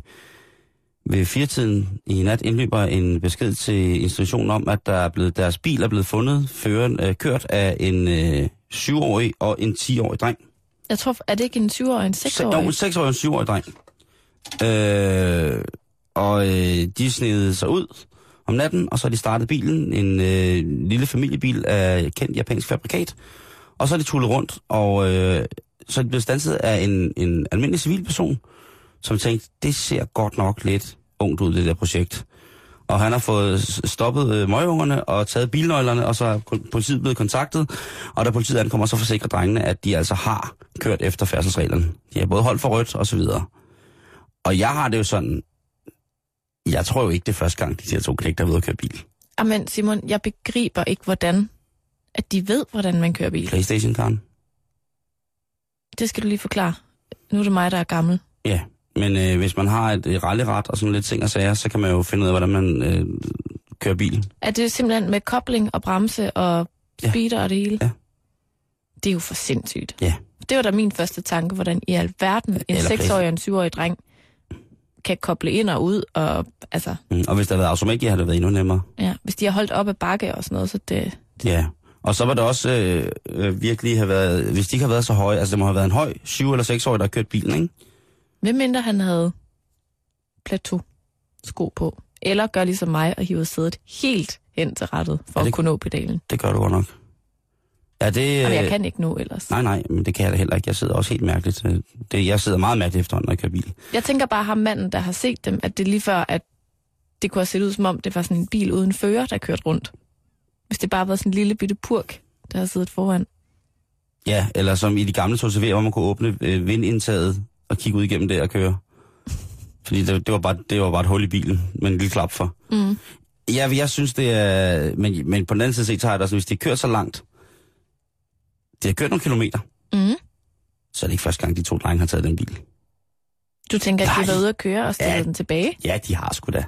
ved firetiden i nat indløber en besked til institutionen om, at der er blevet, deres bil er blevet fundet, føren, øh, kørt af en øh, 7-årig og en 10-årig dreng. Jeg tror, er det ikke en 7-årig og en 6-årig? Jo, en 6-årig og en 7-årig dreng. Øh, og øh, de snedede sig ud om natten, og så har de startet bilen, en øh, lille familiebil af kendt japansk fabrikat, og så er de tullet rundt, og øh, så er de blevet stanset af en, en almindelig civilperson, som tænkte, det ser godt nok lidt ungt ud, det der projekt. Og han har fået stoppet øh, møgungerne og taget bilnøglerne, og så er politiet blevet kontaktet. Og da politiet ankommer, så forsikrer drengene, at de altså har kørt efter færdselsreglerne. De har både holdt for rødt og så videre. Og jeg har det jo sådan, jeg tror jo ikke, det er første gang, de her to knægter er ude at køre bil. Jamen Simon, jeg begriber ikke, hvordan at de ved, hvordan man kører bil. Playstation, Karen? Det skal du lige forklare. Nu er det mig, der er gammel. Ja, men øh, hvis man har et, et rallyret og sådan lidt ting og sager, så kan man jo finde ud af, hvordan man øh, kører bil. Er det simpelthen med kobling og bremse og Ja. speeder og det hele? Ja. Det er jo for sindssygt. Ja. Det var da min første tanke, hvordan i alverden en Eller 6-årig og en 7-årig dreng kan koble ind og ud, og altså, Mm, og hvis der havde været automatgear, havde det været endnu nemmere. ja, hvis de har holdt op ad bakke og sådan noget, så det, Ja, og så var det også øh, øh, virkelig have været, hvis de ikke har været så høje, altså det må have været en høj 7 eller 6 år, der har kørt bilen, ikke? Hvem mindre han havde plateau sko på, eller gør ligesom mig og hiver sædet helt hen til rettet for Er det- at kunne nå pedalen. Det gør du godt nok. Ja, det... Jamen, jeg øh, kan ikke nå ellers. Nej, nej, men det kan jeg da heller ikke. Jeg sidder også helt mærkeligt. øh, Det, jeg sidder meget mærkeligt efterhånden, når jeg kører bil. Jeg tænker bare ham manden, der har set dem, at det lige før, at det kunne have set ud som om, det var sådan en bil uden fører, der kørte rundt. Hvis det bare var sådan en lille bitte purk, der har siddet foran. Ja, eller som i de gamle TCV'er, hvor man kunne åbne øh, vindindtaget og kigge ud igennem det og køre. Fordi det, det, var bare, det var bare et hul i bilen med en lille klap for. Mm. Ja, jeg synes det er... Men, men på den anden side set, så har jeg det også, hvis de kører så langt, de har kørt nogle kilometer, Mm. så er det ikke første gang, de to drenge har taget den bil. Du tænker, at de Nej. var ude at køre og stillede Ja. den tilbage? Ja, de har sgu da.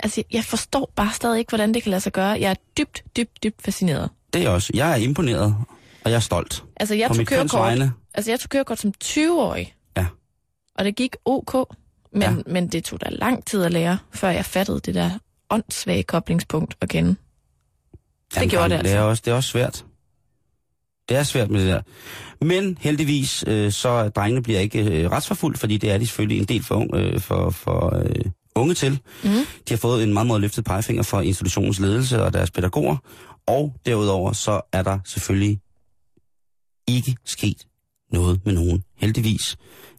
Altså, jeg forstår bare stadig ikke, hvordan det kan lade sig gøre. Jeg er dybt, dybt, dybt fascineret. Det er også. Jeg er imponeret, og jeg er stolt. Altså, jeg tog kørekort, altså, jeg tog kørekort som 20-årig. Ja. Og det gik ok, men, Ja. men det tog da lang tid at lære, før jeg fattede det der åndssvage koblingspunkt at kende. Jamen, gjorde det Det er, altså. også, det er også svært. Det er svært med det der. Men heldigvis, øh, så drengene bliver ikke øh, retsforfulgt, fordi det er de selvfølgelig en del for, ung- øh, for, for øh, unge til. Mm. De har fået en meget, meget løftet pegefinger fra institutionens ledelse og deres pædagoger. Og derudover, så er der selvfølgelig ikke sket noget med nogen. Heldigvis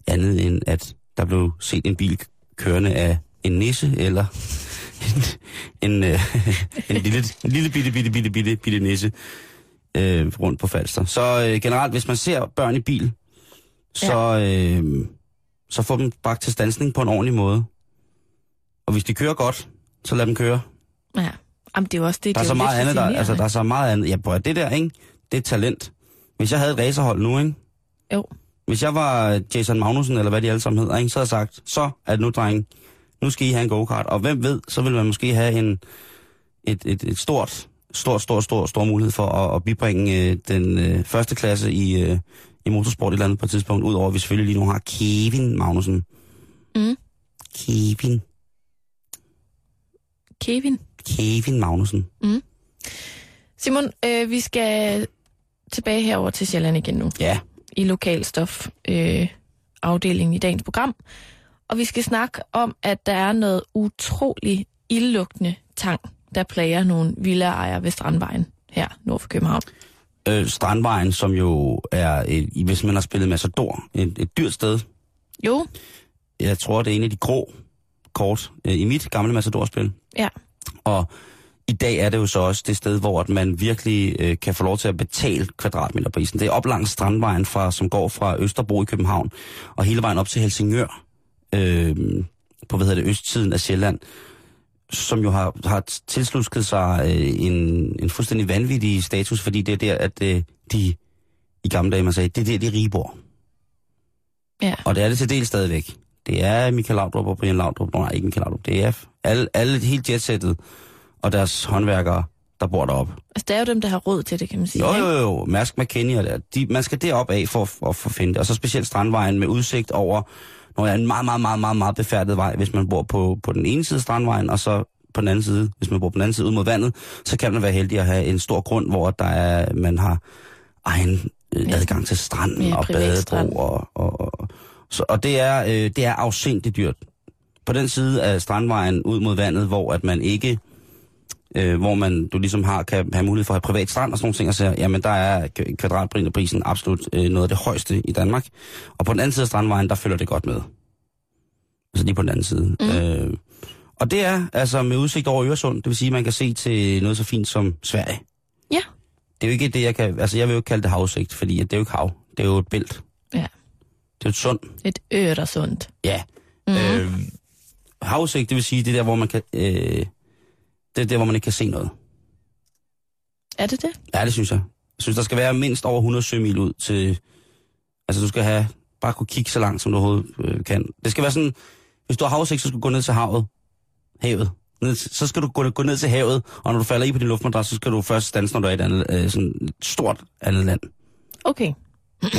andet end, at der blev set en bil kørende af en nisse eller en, en, øh, en lille, en lille bitte, bitte, bitte, bitte, bitte nisse øh, rundt på Falster. Så øh, generelt, hvis man ser børn i bil, så, øh, så få dem bragt til stansning på en ordentlig måde. Og hvis de kører godt, så lad dem køre. Ja. Jamen, det er jo også det. Der er det så jo meget andet, der, altså, der er så meget andet. Ja, prøv, det der, ikke? Det er talent. Hvis jeg havde et racerhold nu, ikke? Jo. Hvis jeg var Jason Magnussen, eller hvad de alle sammen hedder, ikke? så havde jeg sagt, så er det nu, dreng, nu skal I have en go-kart. Og hvem ved, så vil man måske have en, et, et, et stort, stort, stort, stort, stor mulighed for at, at bibringe øh, den øh, første klasse i, øh, i motorsport i landet på et tidspunkt, udover at vi selvfølgelig lige nu har Kevin Magnussen. Mm. Kevin. Kevin. Kevin Magnussen. Simon, øh, vi skal tilbage herover til Sjælland igen nu. Ja, i lokalstof øh, afdelingen i dagens program. Og vi skal snakke om, at der er noget utrolig ildlugtende tang, der plager nogle villaejere ved Strandvejen her nord for København. øh, Strandvejen, som jo er, et, hvis man har spillet Matador, et, et dyrt sted. Jo, Jeg tror, det er en af de grå kort øh, i mit gamle Matador-spil. ja. Og i dag er det jo så også det sted, hvor at man virkelig øh, kan få lov til at betale kvadratmeterprisen. Det er op langs Strandvejen, fra, som går fra Østerbro i København, og hele vejen op til Helsingør, øh, på hvad hedder det, østsiden af Sjælland. som jo har, har tilslusket sig øh, en, en fuldstændig vanvittig status, fordi det er der, at øh, de i gamle dage, man sagde, det er der, de rige bor. Ja. Og det er det til del stadigvæk. Det er Michael Laudrup og Brian Laudrup, nej, ikke Michael Laudrup, det er alle, alle helt jetsættet og deres håndværkere, der bor deroppe. Altså, det er jo dem, der har råd til det, kan man sige. Jo, jo, jo, Mærsk McKinney og der, de, man skal derop af for, for, for at finde det. Og så specielt Strandvejen med udsigt over, når er en meget, meget, meget, meget, meget befærdet vej, hvis man bor på, på den ene side af Strandvejen, og så på den anden side, hvis man bor på den anden side ud mod vandet, så kan man være heldig at have en stor grund, hvor der er, man har egen øh, Ja. adgang til stranden Mere og badebro. Og, og, og, så, og det er, øh, det er afsindigt dyrt. På den side af Strandvejen ud mod vandet, hvor at man ikke øh, hvor man du ligesom har, kan have mulighed for at have privat strand og sådan nogle ting, og så, jamen der er k- kvadratmeterprisen absolut øh, noget af det højeste i Danmark. Og på den anden side af Strandvejen, der følger det godt med. Altså lige på den anden side. Mm. Øh, og det er altså med udsigt over Øresund, det vil sige, at man kan se til noget så fint som Sverige. Ja. Det er jo ikke det, jeg kan... Altså, jeg vil jo ikke kalde det havudsigt, fordi det er jo ikke hav. Det er jo et bælt. Ja. Det er jo et sund. Et øresund. Ja. Mm-hmm. Øh, havudsigt, det vil sige, det er der, hvor man kan... Øh, det er der, hvor man ikke kan se noget. Er det det? Ja, det synes jeg. Jeg synes, der skal være mindst over 100 sømil ud til... Altså, du skal have... Bare kunne kigge så langt, som du overhovedet øh, kan. Det skal være sådan... Hvis du har havudsigt, så skal du gå ned til havet. Havet. Ned, til- så skal du gå, gå ned til havet, og når du falder i på din luftmadras, så skal du først stands, når du er i et andet, øh, sådan et stort andet land. Okay.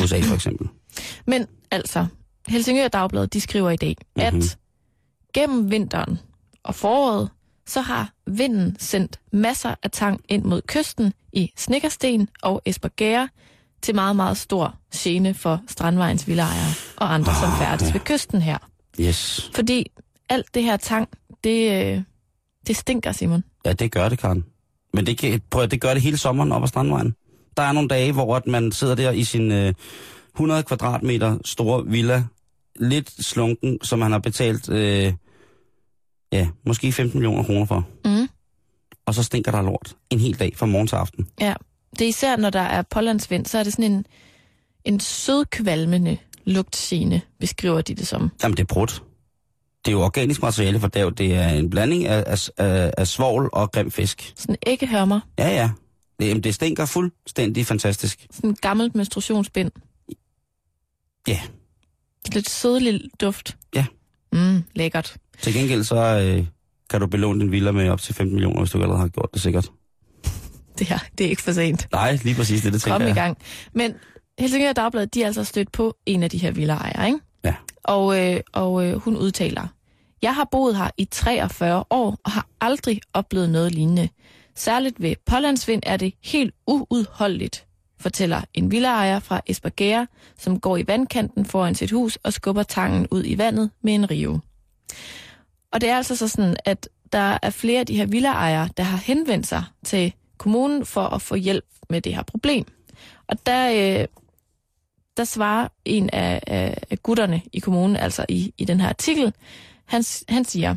USA for eksempel. Men altså, Helsingør Dagblad, de skriver i dag, mm-hmm. Mhm. at gennem vinteren og foråret, så har vinden sendt masser af tang ind mod kysten i Snikkersten og Esbergære til meget, meget stor gene for Strandvejens villaejere og andre, som færdes ved kysten her. Yes. Fordi alt det her tang, det, øh, det stinker, Simon. Ja, det gør det, Karen. Men det, kan, prøv, det gør det hele sommeren op ad Strandvejen. Der er nogle dage, hvor at man sidder der i sin øh, 100 kvadratmeter store villa, lidt slunken, som man har betalt, øh, ja, måske 15 millioner kroner for. Mm. Og så stinker der lort en hel dag fra morgen til aften. Ja, det er især, når der er pålandsvind, så er det sådan en, en sødkvalmende lugtgene, beskriver de det som. Jamen, det er brudt. Det er jo organisk materiale for dav. Det er en blanding af, af, af, af svovl og grim fisk. Sådan æggehørmer, Ja, ja. Det, jamen, det stinker fuldstændig fantastisk. sådan en gammelt menstruationsbind. Ja. Lidt sødlig duft. Ja. Mm, lækkert. Til gengæld så øh, kan du belåne din villa med op til 15 millioner, hvis du allerede har gjort det sikkert. Det her, det er ikke for sent. Nej, lige præcis det, det tænker Kom i jeg. gang. Men Helsingør Dagblad, de er altså stødt på en af de her villaejere, ikke? Ja. Og, øh, og øh, hun udtaler, Jeg har boet her i 43 år og har aldrig oplevet noget lignende. Særligt ved pålandsvind er det helt uudholdeligt, fortæller en villaejer fra Esbergære, som går i vandkanten foran sit hus og skubber tangen ud i vandet med en rive. Og det er altså så sådan, at der er flere af de her villaejere, der har henvendt sig til kommunen for at få hjælp med det her problem. Og der, øh, der svarer en af, af, af gutterne i kommunen, altså i, i den her artikel, han, han siger,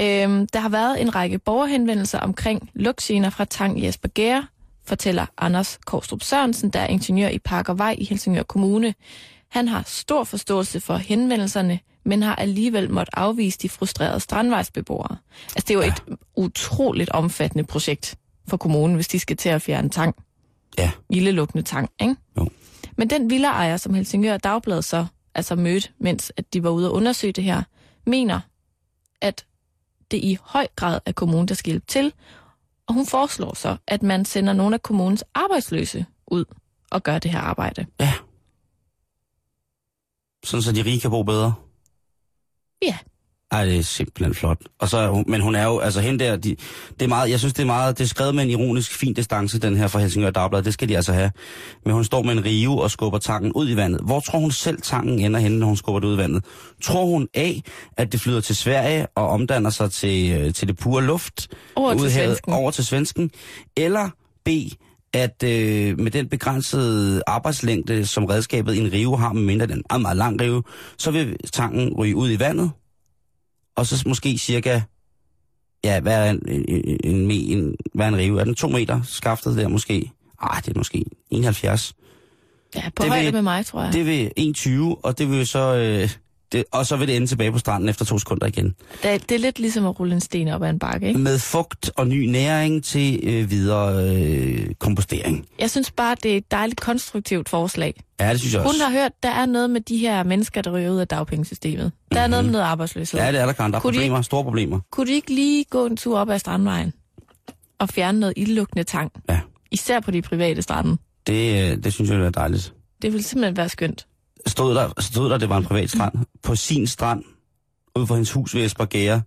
øhm, der har været en række borgerhenvendelser omkring lugtgener fra Tang i Esbergære, fortæller Anders Korstrup Sørensen, der er ingeniør i Park og Vej i Helsingør Kommune. Han har stor forståelse for henvendelserne, men har alligevel måttet afvise de frustrerede strandvejsbeboere. Altså, det er jo ja. et utroligt omfattende projekt for kommunen, hvis de skal til at fjerne tang. Ja. Ildelukkende tang, ikke? Jo. Men den villaejer, som Helsingør Dagblad så altså mødte, mens at de var ude og undersøge det her, mener, at det i høj grad er kommunen, der skal hjælpe til, og hun foreslår så, at man sender nogle af kommunens arbejdsløse ud og gør det her arbejde. Ja. Sådan så de rige kan bo bedre. Ja. Ej, det er simpelthen flot. Og så, men hun er jo, altså hende der, de, det er meget, jeg synes det er meget, det er skrevet med en ironisk fin distance, den her fra Helsingør Dagblad, det skal de altså have. Men hun står med en rive og skubber tangen ud i vandet. Hvor tror hun selv tangen ender henne, når hun skubber det ud i vandet? Tror hun A, at det flyder til Sverige og omdanner sig til, øh, til det pure luft? Over til ud i havet, svensken. Over til svensken. Eller B, at øh, med den begrænsede arbejdslængde, som redskabet i en rive har, med mindre den er meget, meget lang rive, så vil tangen ryge ud i vandet, og så måske cirka, ja, hvad er en, en, en, en, hvad er en rive? Er den to meter skaftet der måske? Ah, det er måske 71. Ja, på Det højde vil- med mig, tror jeg. Det vil 1,20, og det vil så, øh, det, og så vil det ende tilbage på stranden efter to sekunder igen. Det, det er lidt ligesom at rulle en sten op ad en bakke, ikke? Med fugt og ny næring til øh, videre øh, kompostering. Jeg synes bare, det er et dejligt konstruktivt forslag. Ja, det synes jeg Hun også. har hørt, der er noget med de her mennesker, der ryger ud af dagpengesystemet. Der er noget med noget arbejdsløshed. Mhm. Ja, det er der, Karen. Der er Kunne de problemer, store problemer. Kunne de ikke lige gå en tur op ad Strandvejen og fjerne noget ildlukkende tang? Ja. Især på de private strande. Det, øh, det synes jeg ville være dejligt. Det vil simpelthen være skønt. Stod der, stod der, det var en privat strand, på sin strand, ud for hendes hus ved Esbergære.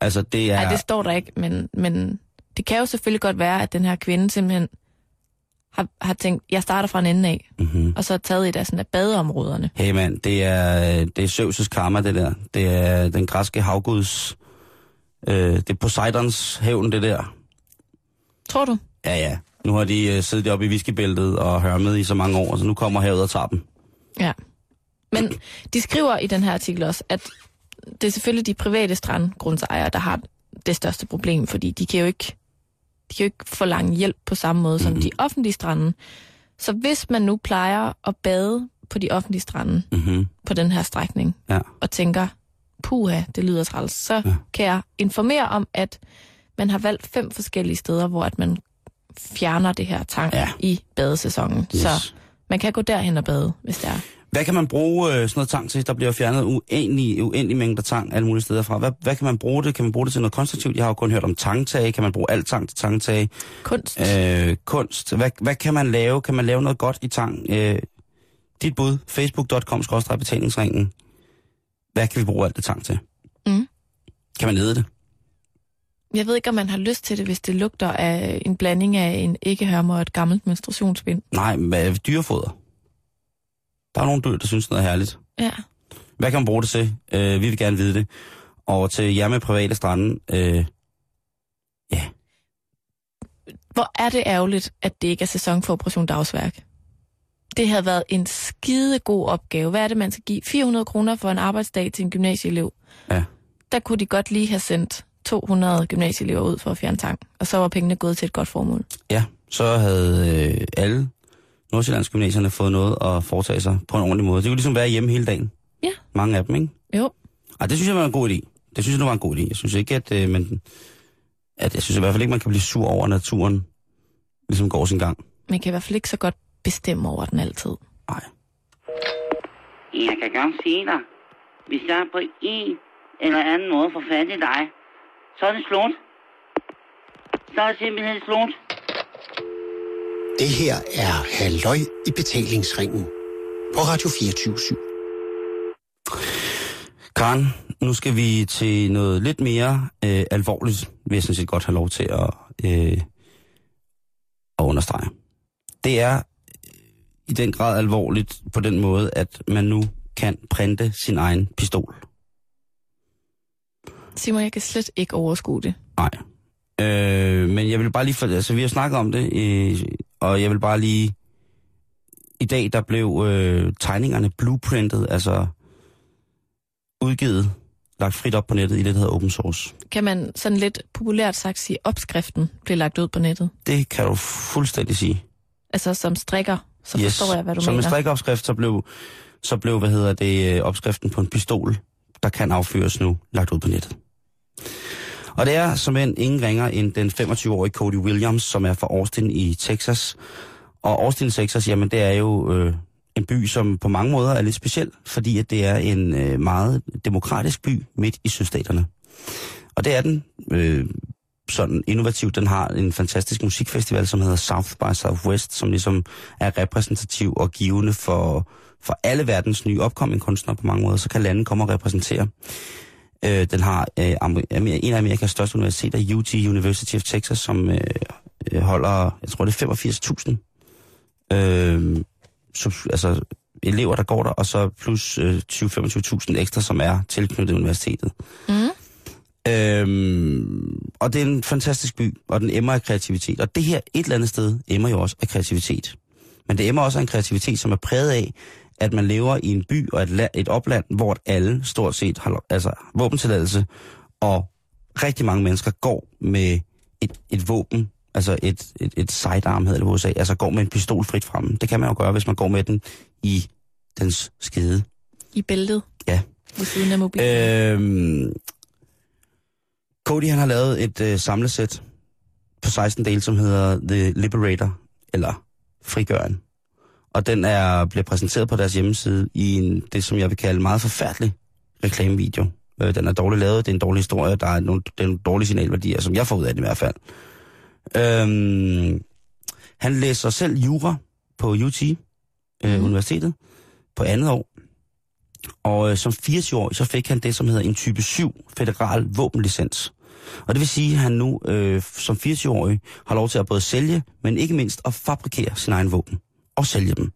Altså, det er... Nej, det står der ikke, men, men det kan jo selvfølgelig godt være, at den her kvinde simpelthen har, har tænkt, jeg starter fra en ende af, mm-hmm. og så taget et af sådan af badeområderne. Hey mand, det er, det er Zeus' karma, det der. Det er den græske havguds... Øh, det er Poseidons hævn, det der. Tror du? Ja, ja. Nu har de øh, siddet oppe i whiskybæltet og hørmet i så mange år, så nu kommer havet og tager dem. Ja. Men de skriver i den her artikel også, at det er selvfølgelig de private strandgrundsejere, der har det største problem, fordi de kan jo ikke, de kan jo ikke forlange hjælp på samme måde som Mhm. de offentlige strande. Så hvis man nu plejer at bade på de offentlige strande Mm-hmm. på den her strækning, Ja. og tænker, puha, det lyder træls, så Ja. kan jeg informere om, at man har valgt fem forskellige steder, hvor at man fjerner det her tang ja. i badesæsonen. Yes. Så man kan gå derhen og bade, hvis det er. Hvad kan man bruge øh, sådan noget tang til? Der bliver fjernet uendelig, uendelig mængder tang alle mulige steder fra. Hvad, hvad kan man bruge det? Kan man bruge det til noget konstruktivt? Jeg har jo kun hørt om tangtage. Kan man bruge alt tang til tangtage? Kunst. Øh, kunst. Hvad, hvad kan man lave? Kan man lave noget godt i tang? Øh, dit bud, facebook.com betalingsringen. Hvad kan vi bruge alt det tang til? Mm. Kan man nede det? Jeg ved ikke, om man har lyst til det, hvis det lugter af en blanding af en æggehørme og et gammelt menstruationsbind. Nej, hvad, dyrefoder. Der er nogle dyr, der synes noget er herligt. Ja. Hvad kan man bruge det til? Øh, vi vil gerne vide det. Og til jer med private strande, øh, Hvor er det ærgerligt, at det ikke er sæson for Operation Dagsværk. Det havde været en skide god opgave. Hvad er det, man skal give? 400 kroner for en arbejdsdag til en gymnasieelev. Ja. Der kunne de godt lige have sendt 200 gymnasieelever ud for at fjerne tang. Og så var pengene gået til et godt formål. ja, så havde øh, alle Nordsjællands gymnasierne fået noget at foretage sig på en ordentlig måde. Det kunne ligesom være hjemme hele dagen. Ja. Mange af dem, ikke? Jo. Ej, det synes jeg var en god idé. Det synes jeg nu var en god idé. Jeg synes ikke, at, øh, man, at jeg synes i hvert fald ikke, man kan blive sur over, at naturen ligesom går sin gang. Man kan i hvert fald ikke så godt bestemme over den altid. Nej. Jeg kan godt sige dig, hvis jeg på en eller anden måde får fat i dig, så er det slut. Så er det simpelthen slut. Det her er Halløj i betalingsringen på Radio 24 Karen, nu skal vi til noget lidt mere øh, alvorligt, vil jeg sådan set godt have lov til at, øh, at understrege. Det er øh, i den grad alvorligt på den måde, at man nu kan printe sin egen pistol. Simon, jeg kan slet ikke overskue det. Nej. Øh, men jeg vil bare lige... For, altså, vi har snakket om det, øh, og jeg vil bare lige... I dag, der blev øh, tegningerne blueprintet, altså udgivet, lagt frit op på nettet i det, der hedder open source. Kan man sådan lidt populært sagt sige, opskriften blev lagt ud på nettet? Det kan du fuldstændig sige. Altså som strikker, så yes. forstår jeg, hvad du Som mener. en strikopskrift, så blev, så blev, hvad hedder det, øh, opskriften på en pistol, der kan affyres nu, lagt ud på nettet. Og det er som en ingen ringer end den 25-årige Cody Williams, som er fra Austin i Texas. Og Austin, Texas, jamen det er jo øh, en by, som på mange måder er lidt speciel, fordi at det er en øh, meget demokratisk by midt i sydstaterne. Og det er den øh, sådan innovativ. Den har en fantastisk musikfestival, som hedder South by Southwest, som ligesom er repræsentativ og givende for, for alle verdens nye opkommende kunstnere på mange måder. Så kan landet komme og repræsentere. Øh, den har øh, en af Amerikas største universiteter, UT University of Texas, som øh, øh, holder, jeg tror det er 85.000 øh, sub, altså elever, der går der, og så plus øh, 20-25.000 ekstra, som er tilknyttet universitetet. Mm. Øhm, og det er en fantastisk by, og den emmer af kreativitet. Og det her et eller andet sted emmer jo også af kreativitet. Men det emmer også af en kreativitet, som er præget af, at man lever i en by og et, et opland, hvor alle stort set har altså, våbentilladelse, og rigtig mange mennesker går med et, et våben, altså et, et, et sidearm hedder det på USA, altså går med en pistol frit fremme. Det kan man jo gøre, hvis man går med den i dens skede. I bæltet. Ja, ved siden af mobilen. Øhm, Cody han har lavet et øh, samlesæt på 16 dele, som hedder The Liberator, eller Frigøren. Og den er blevet præsenteret på deres hjemmeside i en, det, som jeg vil kalde meget forfærdelig reklamevideo. Øh, den er dårligt lavet, det er en dårlig historie, der er nogle, det er nogle dårlige signalværdier, som jeg får ud af det i hvert fald. Øhm, han læser selv jura på UT, øh, Mhm. universitetet, på andet år. Og øh, som 80-årig, så fik han det, som hedder en type 7 federal våbenlicens. Og det vil sige, at han nu øh, som 80-årig har lov til at både sælge, men ikke mindst at fabrikere sin egen våben. Og sælge dem.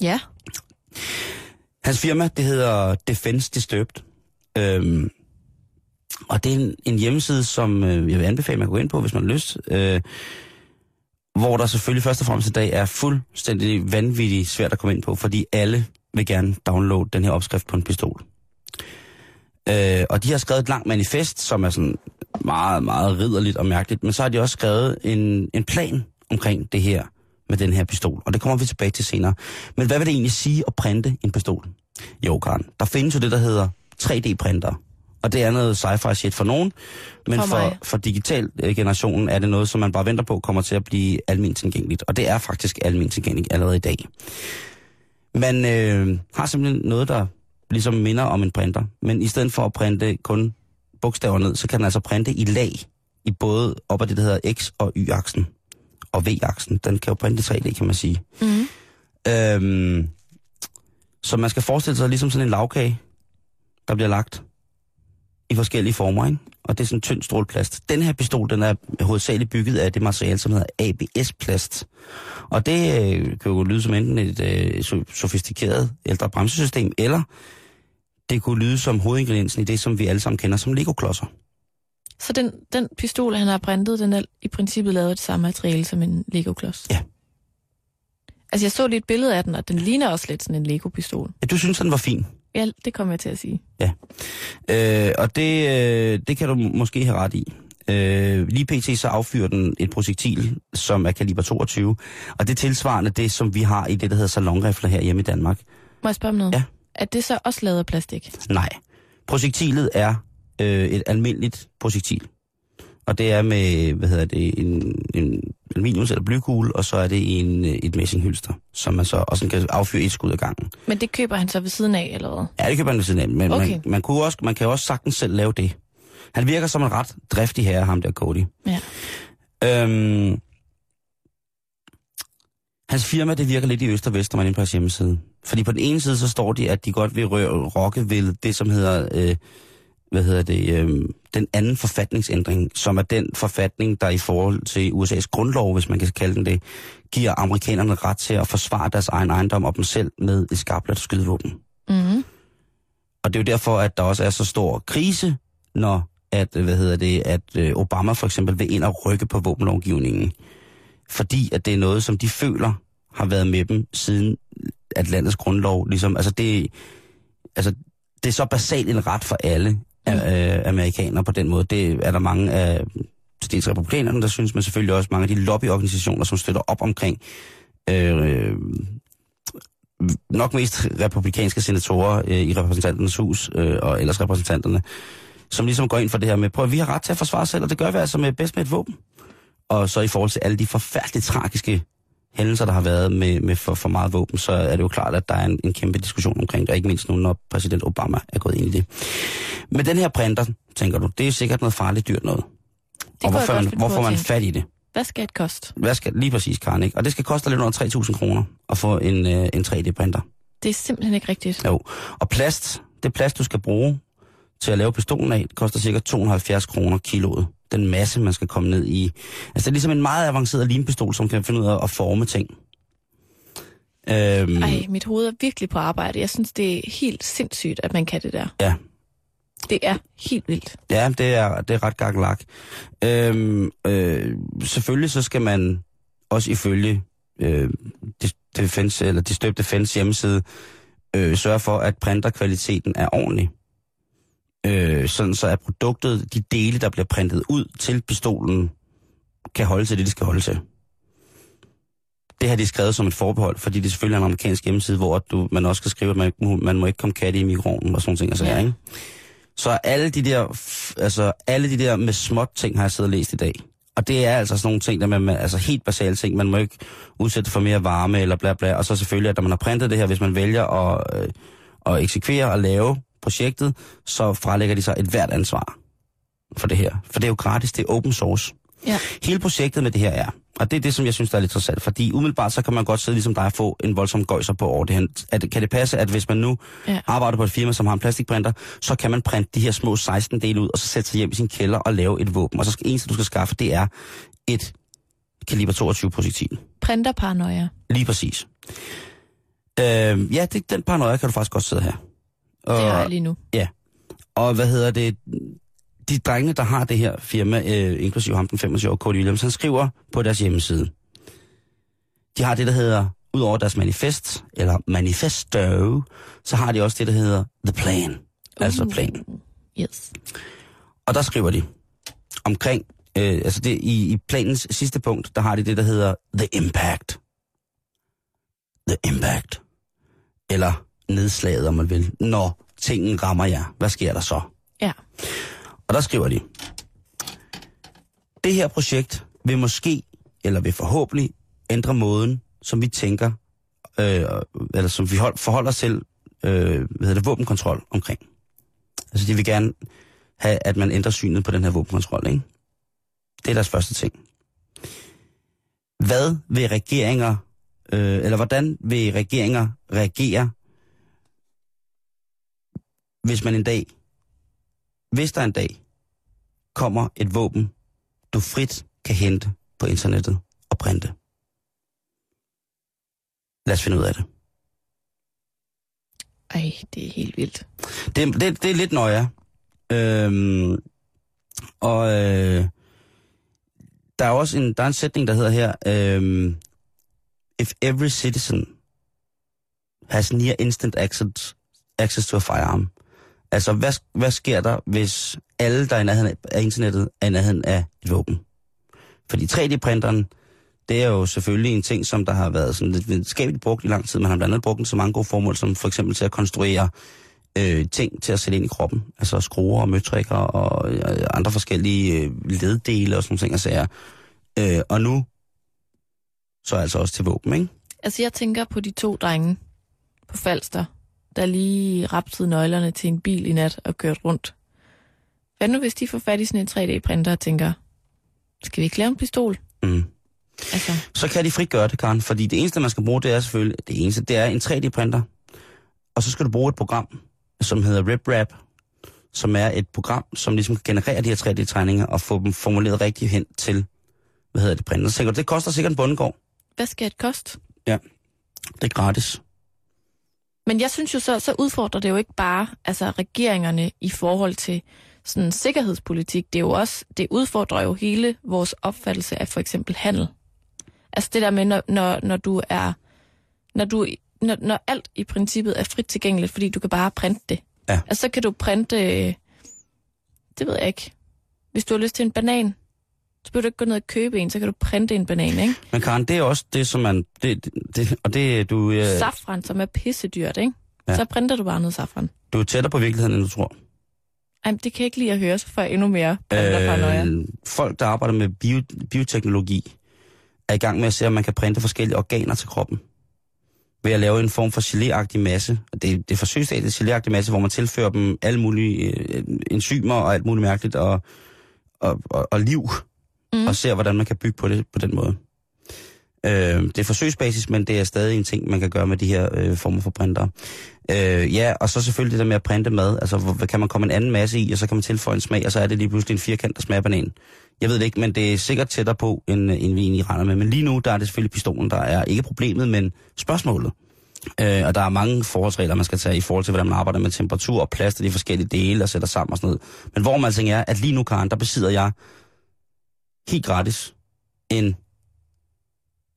Ja, Hans firma, det hedder Defense Disturbed. Øhm, og det er en, en hjemmeside, som øh, jeg vil anbefale, man kan gå ind på, hvis man har lyst. Øh, hvor der selvfølgelig først og fremmest i dag er fuldstændig vanvittigt svært at komme ind på, fordi alle vil gerne downloade den her opskrift på en pistol. Øh, og de har skrevet et langt manifest, som er sådan meget, meget ridderligt og mærkeligt, men så har de også skrevet en, en plan omkring det her med den her pistol, og det kommer vi tilbage til senere. Men hvad vil det egentlig sige at printe en pistol? Jo, Karen, der findes jo det, der hedder 3D-printer. Og det er noget sci-fi shit for nogen, men For for, for digital øh, generationen er det noget, som man bare venter på kommer til at blive almindeligt tilgængeligt. Og det er faktisk almindeligt tilgængeligt allerede i dag. Man øh, har simpelthen noget, der ligesom minder om en printer, men i stedet for at printe kun bogstaver ned, så kan den altså printe i lag i både op ad det, der hedder X- og Y-aksen og V-aksen. Den kan jo printe i 3D, kan man sige. Mhm. Øhm, så man skal forestille sig ligesom sådan en lavkage, der bliver lagt i forskellige former, ikke? Og det er sådan en tynd strålplast. Den her pistol, den er hovedsageligt bygget af det materiale, som hedder ABS-plast. Og det øh, kan jo lyde som enten et øh, so- sofistikeret ældre bremsesystem, eller det kunne lyde som hovedingrediensen i det, som vi alle sammen kender som Lego-klodser. Så den, den pistol, han har printet, den er i princippet lavet af det samme materiale som en Lego-klods? Ja. Altså, jeg så lige et billede af den, og den ligner også lidt sådan en Lego-pistol. Ja, du synes, den var fin. Ja, det kommer jeg til at sige. Øh, og det, øh, det kan du måske have ret i. Øh, lige pt. så affyrer den et projektil, som er kaliber 22, og det er tilsvarende det, som vi har i det, der hedder salonrifler her hjemme i Danmark. Må jeg spørge om noget? Ja. Er det så også lavet af plastik? Nej. Projektilet er øh, et almindeligt projektil. Og det er med, hvad hedder det, en, en aluminiums- eller blykugle, og så er det en, øh, et messinghylster, som man så også kan affyre et skud ad gangen. Men det køber han så ved siden af, eller hvad? Ja, det kan man ved siden af, men Okay. man, man, kunne også, man kan også sagtens selv lave det. Han virker som en ret driftig herre, ham der Cody. Ja. Øhm, hans firma, det virker lidt i øst og vest, når man er på hans hjemmeside. Fordi på den ene side, så står de, at de godt vil rø- rokke ved det, som hedder, øh, hvad hedder det, øh, den anden forfatningsændring, som er den forfatning, der i forhold til USA's grundlov, hvis man kan kalde den det, giver amerikanerne ret til at forsvare deres egen ejendom og dem selv med et skarpladt skydevåben. Mm-hmm. Og det er jo derfor, at der også er så stor krise, når at, hvad hedder det, at øh, Obama for eksempel vil ind og rykke på våbenlovgivningen. Fordi at det er noget, som de føler har været med dem siden at landets grundlov, ligesom, altså det, altså det er så basalt en ret for alle af øh, amerikanere på den måde. Det er der mange af til dels republikanerne, der synes, men selvfølgelig også mange af de lobbyorganisationer, som støtter op omkring øh, nok mest republikanske senatorer øh, i repræsentanternes hus, øh, og ellers repræsentanterne, som ligesom går ind for det her med, prøv at vi har ret til at forsvare os selv, og det gør vi altså med bedst med et våben. Og så i forhold til alle de forfærdeligt tragiske hændelser, der har været med, med for, for meget våben, så er det jo klart, at der er en, en kæmpe diskussion omkring det, og ikke mindst nu, når præsident Obama er gået ind i det. Men den her printer, tænker du, det er sikkert noget farligt dyrt noget. Det og hvorfor, godt man, hvorfor man fat i det? Hvad skal det koste? Hvad skal, lige præcis, Karen, ikke? Og det skal koste lidt under 3.000 kroner at få en, øh, en 3D-printer. Det er simpelthen ikke rigtigt. Jo. Og plast, det plast, du skal bruge til at lave pistolen af, koster cirka 270 kroner kiloet. Den masse, man skal komme ned i. Altså, det er ligesom en meget avanceret limpistol, som kan finde ud af at forme ting. Øhm, Ej, mit hoved er virkelig på arbejde. Jeg synes, det er helt sindssygt, at man kan det der. Ja. Det er helt vildt. Ja, det er, det er ret gakkelak. Øhm, øh, selvfølgelig så skal man også ifølge øh, defense, eller støbte Defense hjemmeside øh, sørge for, at printerkvaliteten er ordentlig. Øh, sådan så at produktet, de dele, der bliver printet ud til pistolen, kan holde til det, de skal holde til. Det har de skrevet som et forbehold, fordi det selvfølgelig er en amerikansk hjemmeside, hvor du, man også skal skrive, at man, man må ikke komme katte i mikroovnen og sådan ting. Altså, ja. ikke? Så alle de der, altså alle de der med småt ting har jeg siddet og læst i dag. Og det er altså sådan nogle ting, der man, altså helt basale ting. Man må ikke udsætte for mere varme eller bla bla. Og så selvfølgelig, at når man har printet det her, hvis man vælger at, øh, at eksekvere og lave projektet, så frelægger de sig et hvert ansvar for det her. For det er jo gratis, det er open source. Ja. Hele projektet med det her er, og det er det, som jeg synes, der er lidt interessant, fordi umiddelbart så kan man godt sidde ligesom dig og få en voldsom gøjser på over det her. At, kan det passe, at hvis man nu Ja. arbejder på et firma, som har en plastikprinter, så kan man printe de her små 16 dele ud, og så sætte sig hjem i sin kælder og lave et våben. Og så skal eneste, du skal skaffe, det er et kaliber 22 projektil. Printerparanoia. Lige præcis. Øh, ja, det, den paranoia kan du faktisk godt sidde her. Og, Det har jeg lige nu. og hvad hedder det? De drenge, der har det her firma, øh, inklusive ham den 25 år, Cody Williams, han skriver på deres hjemmeside. De har det, der hedder, ud over deres manifest, eller manifesto, så har de også det, der hedder The Plan. Altså Uh. plan. Yes. Og der skriver de omkring, øh, altså det, i, i planens sidste punkt, der har de det, der hedder The Impact. The Impact. Eller nedslaget, om man vil. Når tingen rammer jer, hvad sker der så? Ja. Og der skriver de, det her projekt vil måske, eller vil forhåbentlig, ændre måden, som vi tænker, øh, eller som vi hold, forholder os til, øh, hvad hedder det, våbenkontrol omkring. Altså de vil gerne have, at man ændrer synet på den her våbenkontrol, ikke? Det er deres første ting. Hvad vil regeringer, øh, eller hvordan vil regeringer reagere, hvis man en dag, hvis der en dag kommer et våben, du frit kan hente på internettet og printe? Lad os finde ud af det. Ej, det er helt vildt. Det, det, det er lidt nøje. Øhm, og øh, der er også en, der er en sætning, der hedder her, øhm, If every citizen has near instant access, access to a firearm. Altså, hvad, hvad sker der, hvis alle, der er i nærheden af internettet, er i nærheden af et våben? Fordi 3D-printeren, det er jo selvfølgelig en ting, som der har været sådan lidt videnskabeligt brugt i lang tid. Man har blandt andet brugt den til mange gode formål, som for eksempel til at konstruere øh, ting til at sætte ind i kroppen. Altså skruer og møtrikker og øh, andre forskellige øh, leddele og sådan nogle ting og sager. Øh, og nu så altså også til våben, ikke? Altså, jeg tænker på de to drenge på Falster, der lige rapsede nøglerne til en bil i nat og kørt rundt. Hvad nu, hvis de får fat i sådan en 3D-printer og tænker, skal vi ikke lave en pistol? Mm. Altså, Så kan de frit gøre det, Karen, fordi det eneste, man skal bruge, det er selvfølgelig, det eneste, det er en 3D-printer. Og så skal du bruge et program, som hedder RipRap, som er et program, som ligesom kan generere de her 3D-tegninger og få dem formuleret rigtigt hen til, hvad hedder det, printer. Så tænker du, det koster sikkert en bundegård. hvad skal det koste? Det er gratis. Men jeg synes jo så, så udfordrer det jo ikke bare altså regeringerne i forhold til sådan sikkerhedspolitik. Det er jo også, det udfordrer jo hele vores opfattelse af for eksempel handel. Altså det der med, når, når, når du er, når du, når, når alt i princippet er frit tilgængeligt, fordi du kan bare printe det. Ja. Altså så kan du printe, øh, det ved jeg ikke, hvis du har lyst til en banan, så behøver du ikke gå ned og købe en, så kan du printe en banan, ikke? Men Karen, det er også det, som man... Det, det, og det du, øh, Safran, som er pissedyrt, ikke? Ja. Så printer du bare noget safran. du er tættere på virkeligheden, end du tror. Ej, men det kan jeg ikke lide at høre, så får jeg endnu mere. Øh, folk, der arbejder med bio, bioteknologi, er i gang med at se, om man kan printe forskellige organer til kroppen. Ved at lave en form for geléagtig masse. Og Det, det er forsøgsstadiet geléagtig masse, hvor man tilfører dem alle mulige øh, enzymer og alt muligt mærkeligt og, og, og, og liv. Mm. Og ser, hvordan man kan bygge på det på den måde. Øh, det er forsøgsbasis, men det er stadig en ting, man kan gøre med de her øh, former for printer. Øh, ja, og så selvfølgelig det der med at printe mad. Altså, hvor, kan man komme en anden masse i, og så kan man tilføje en smag, og så er det lige pludselig en firkant, der smager banan. Jeg ved det ikke, men det er sikkert tættere på, end, øh, end vi egentlig regner med. Men lige nu, der er det selvfølgelig pistolen, der er ikke problemet, men spørgsmålet. Øh, og der er mange forholdsregler, man skal tage i forhold til, hvordan man arbejder med temperatur og plads til de forskellige dele og sætter sammen og sådan noget. Men hvor man tænker er, at lige nu, Karen, der besidder jeg helt gratis en,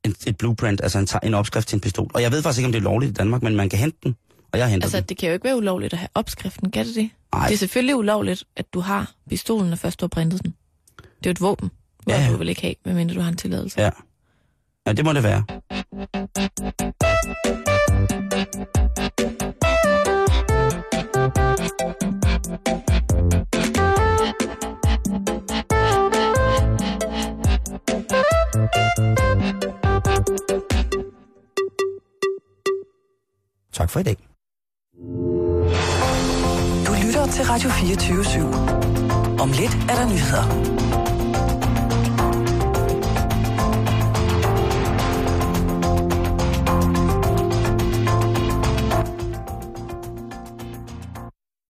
en et blueprint, altså en, en opskrift til en pistol. Og jeg ved faktisk ikke, om det er lovligt i Danmark, men man kan hente den, og jeg henter Altså, den. det kan jo ikke være ulovligt at have opskriften, kan det det? Ej. Det er selvfølgelig ulovligt, at du har pistolen, når først du har printet den. Det er jo et våben, hvor ja. du vil ikke have, medmindre du har en tilladelse. Ja. Ja, det må det være. Tak for i dag. Du lytter til Radio 24 /7. Om lidt er der nyheder.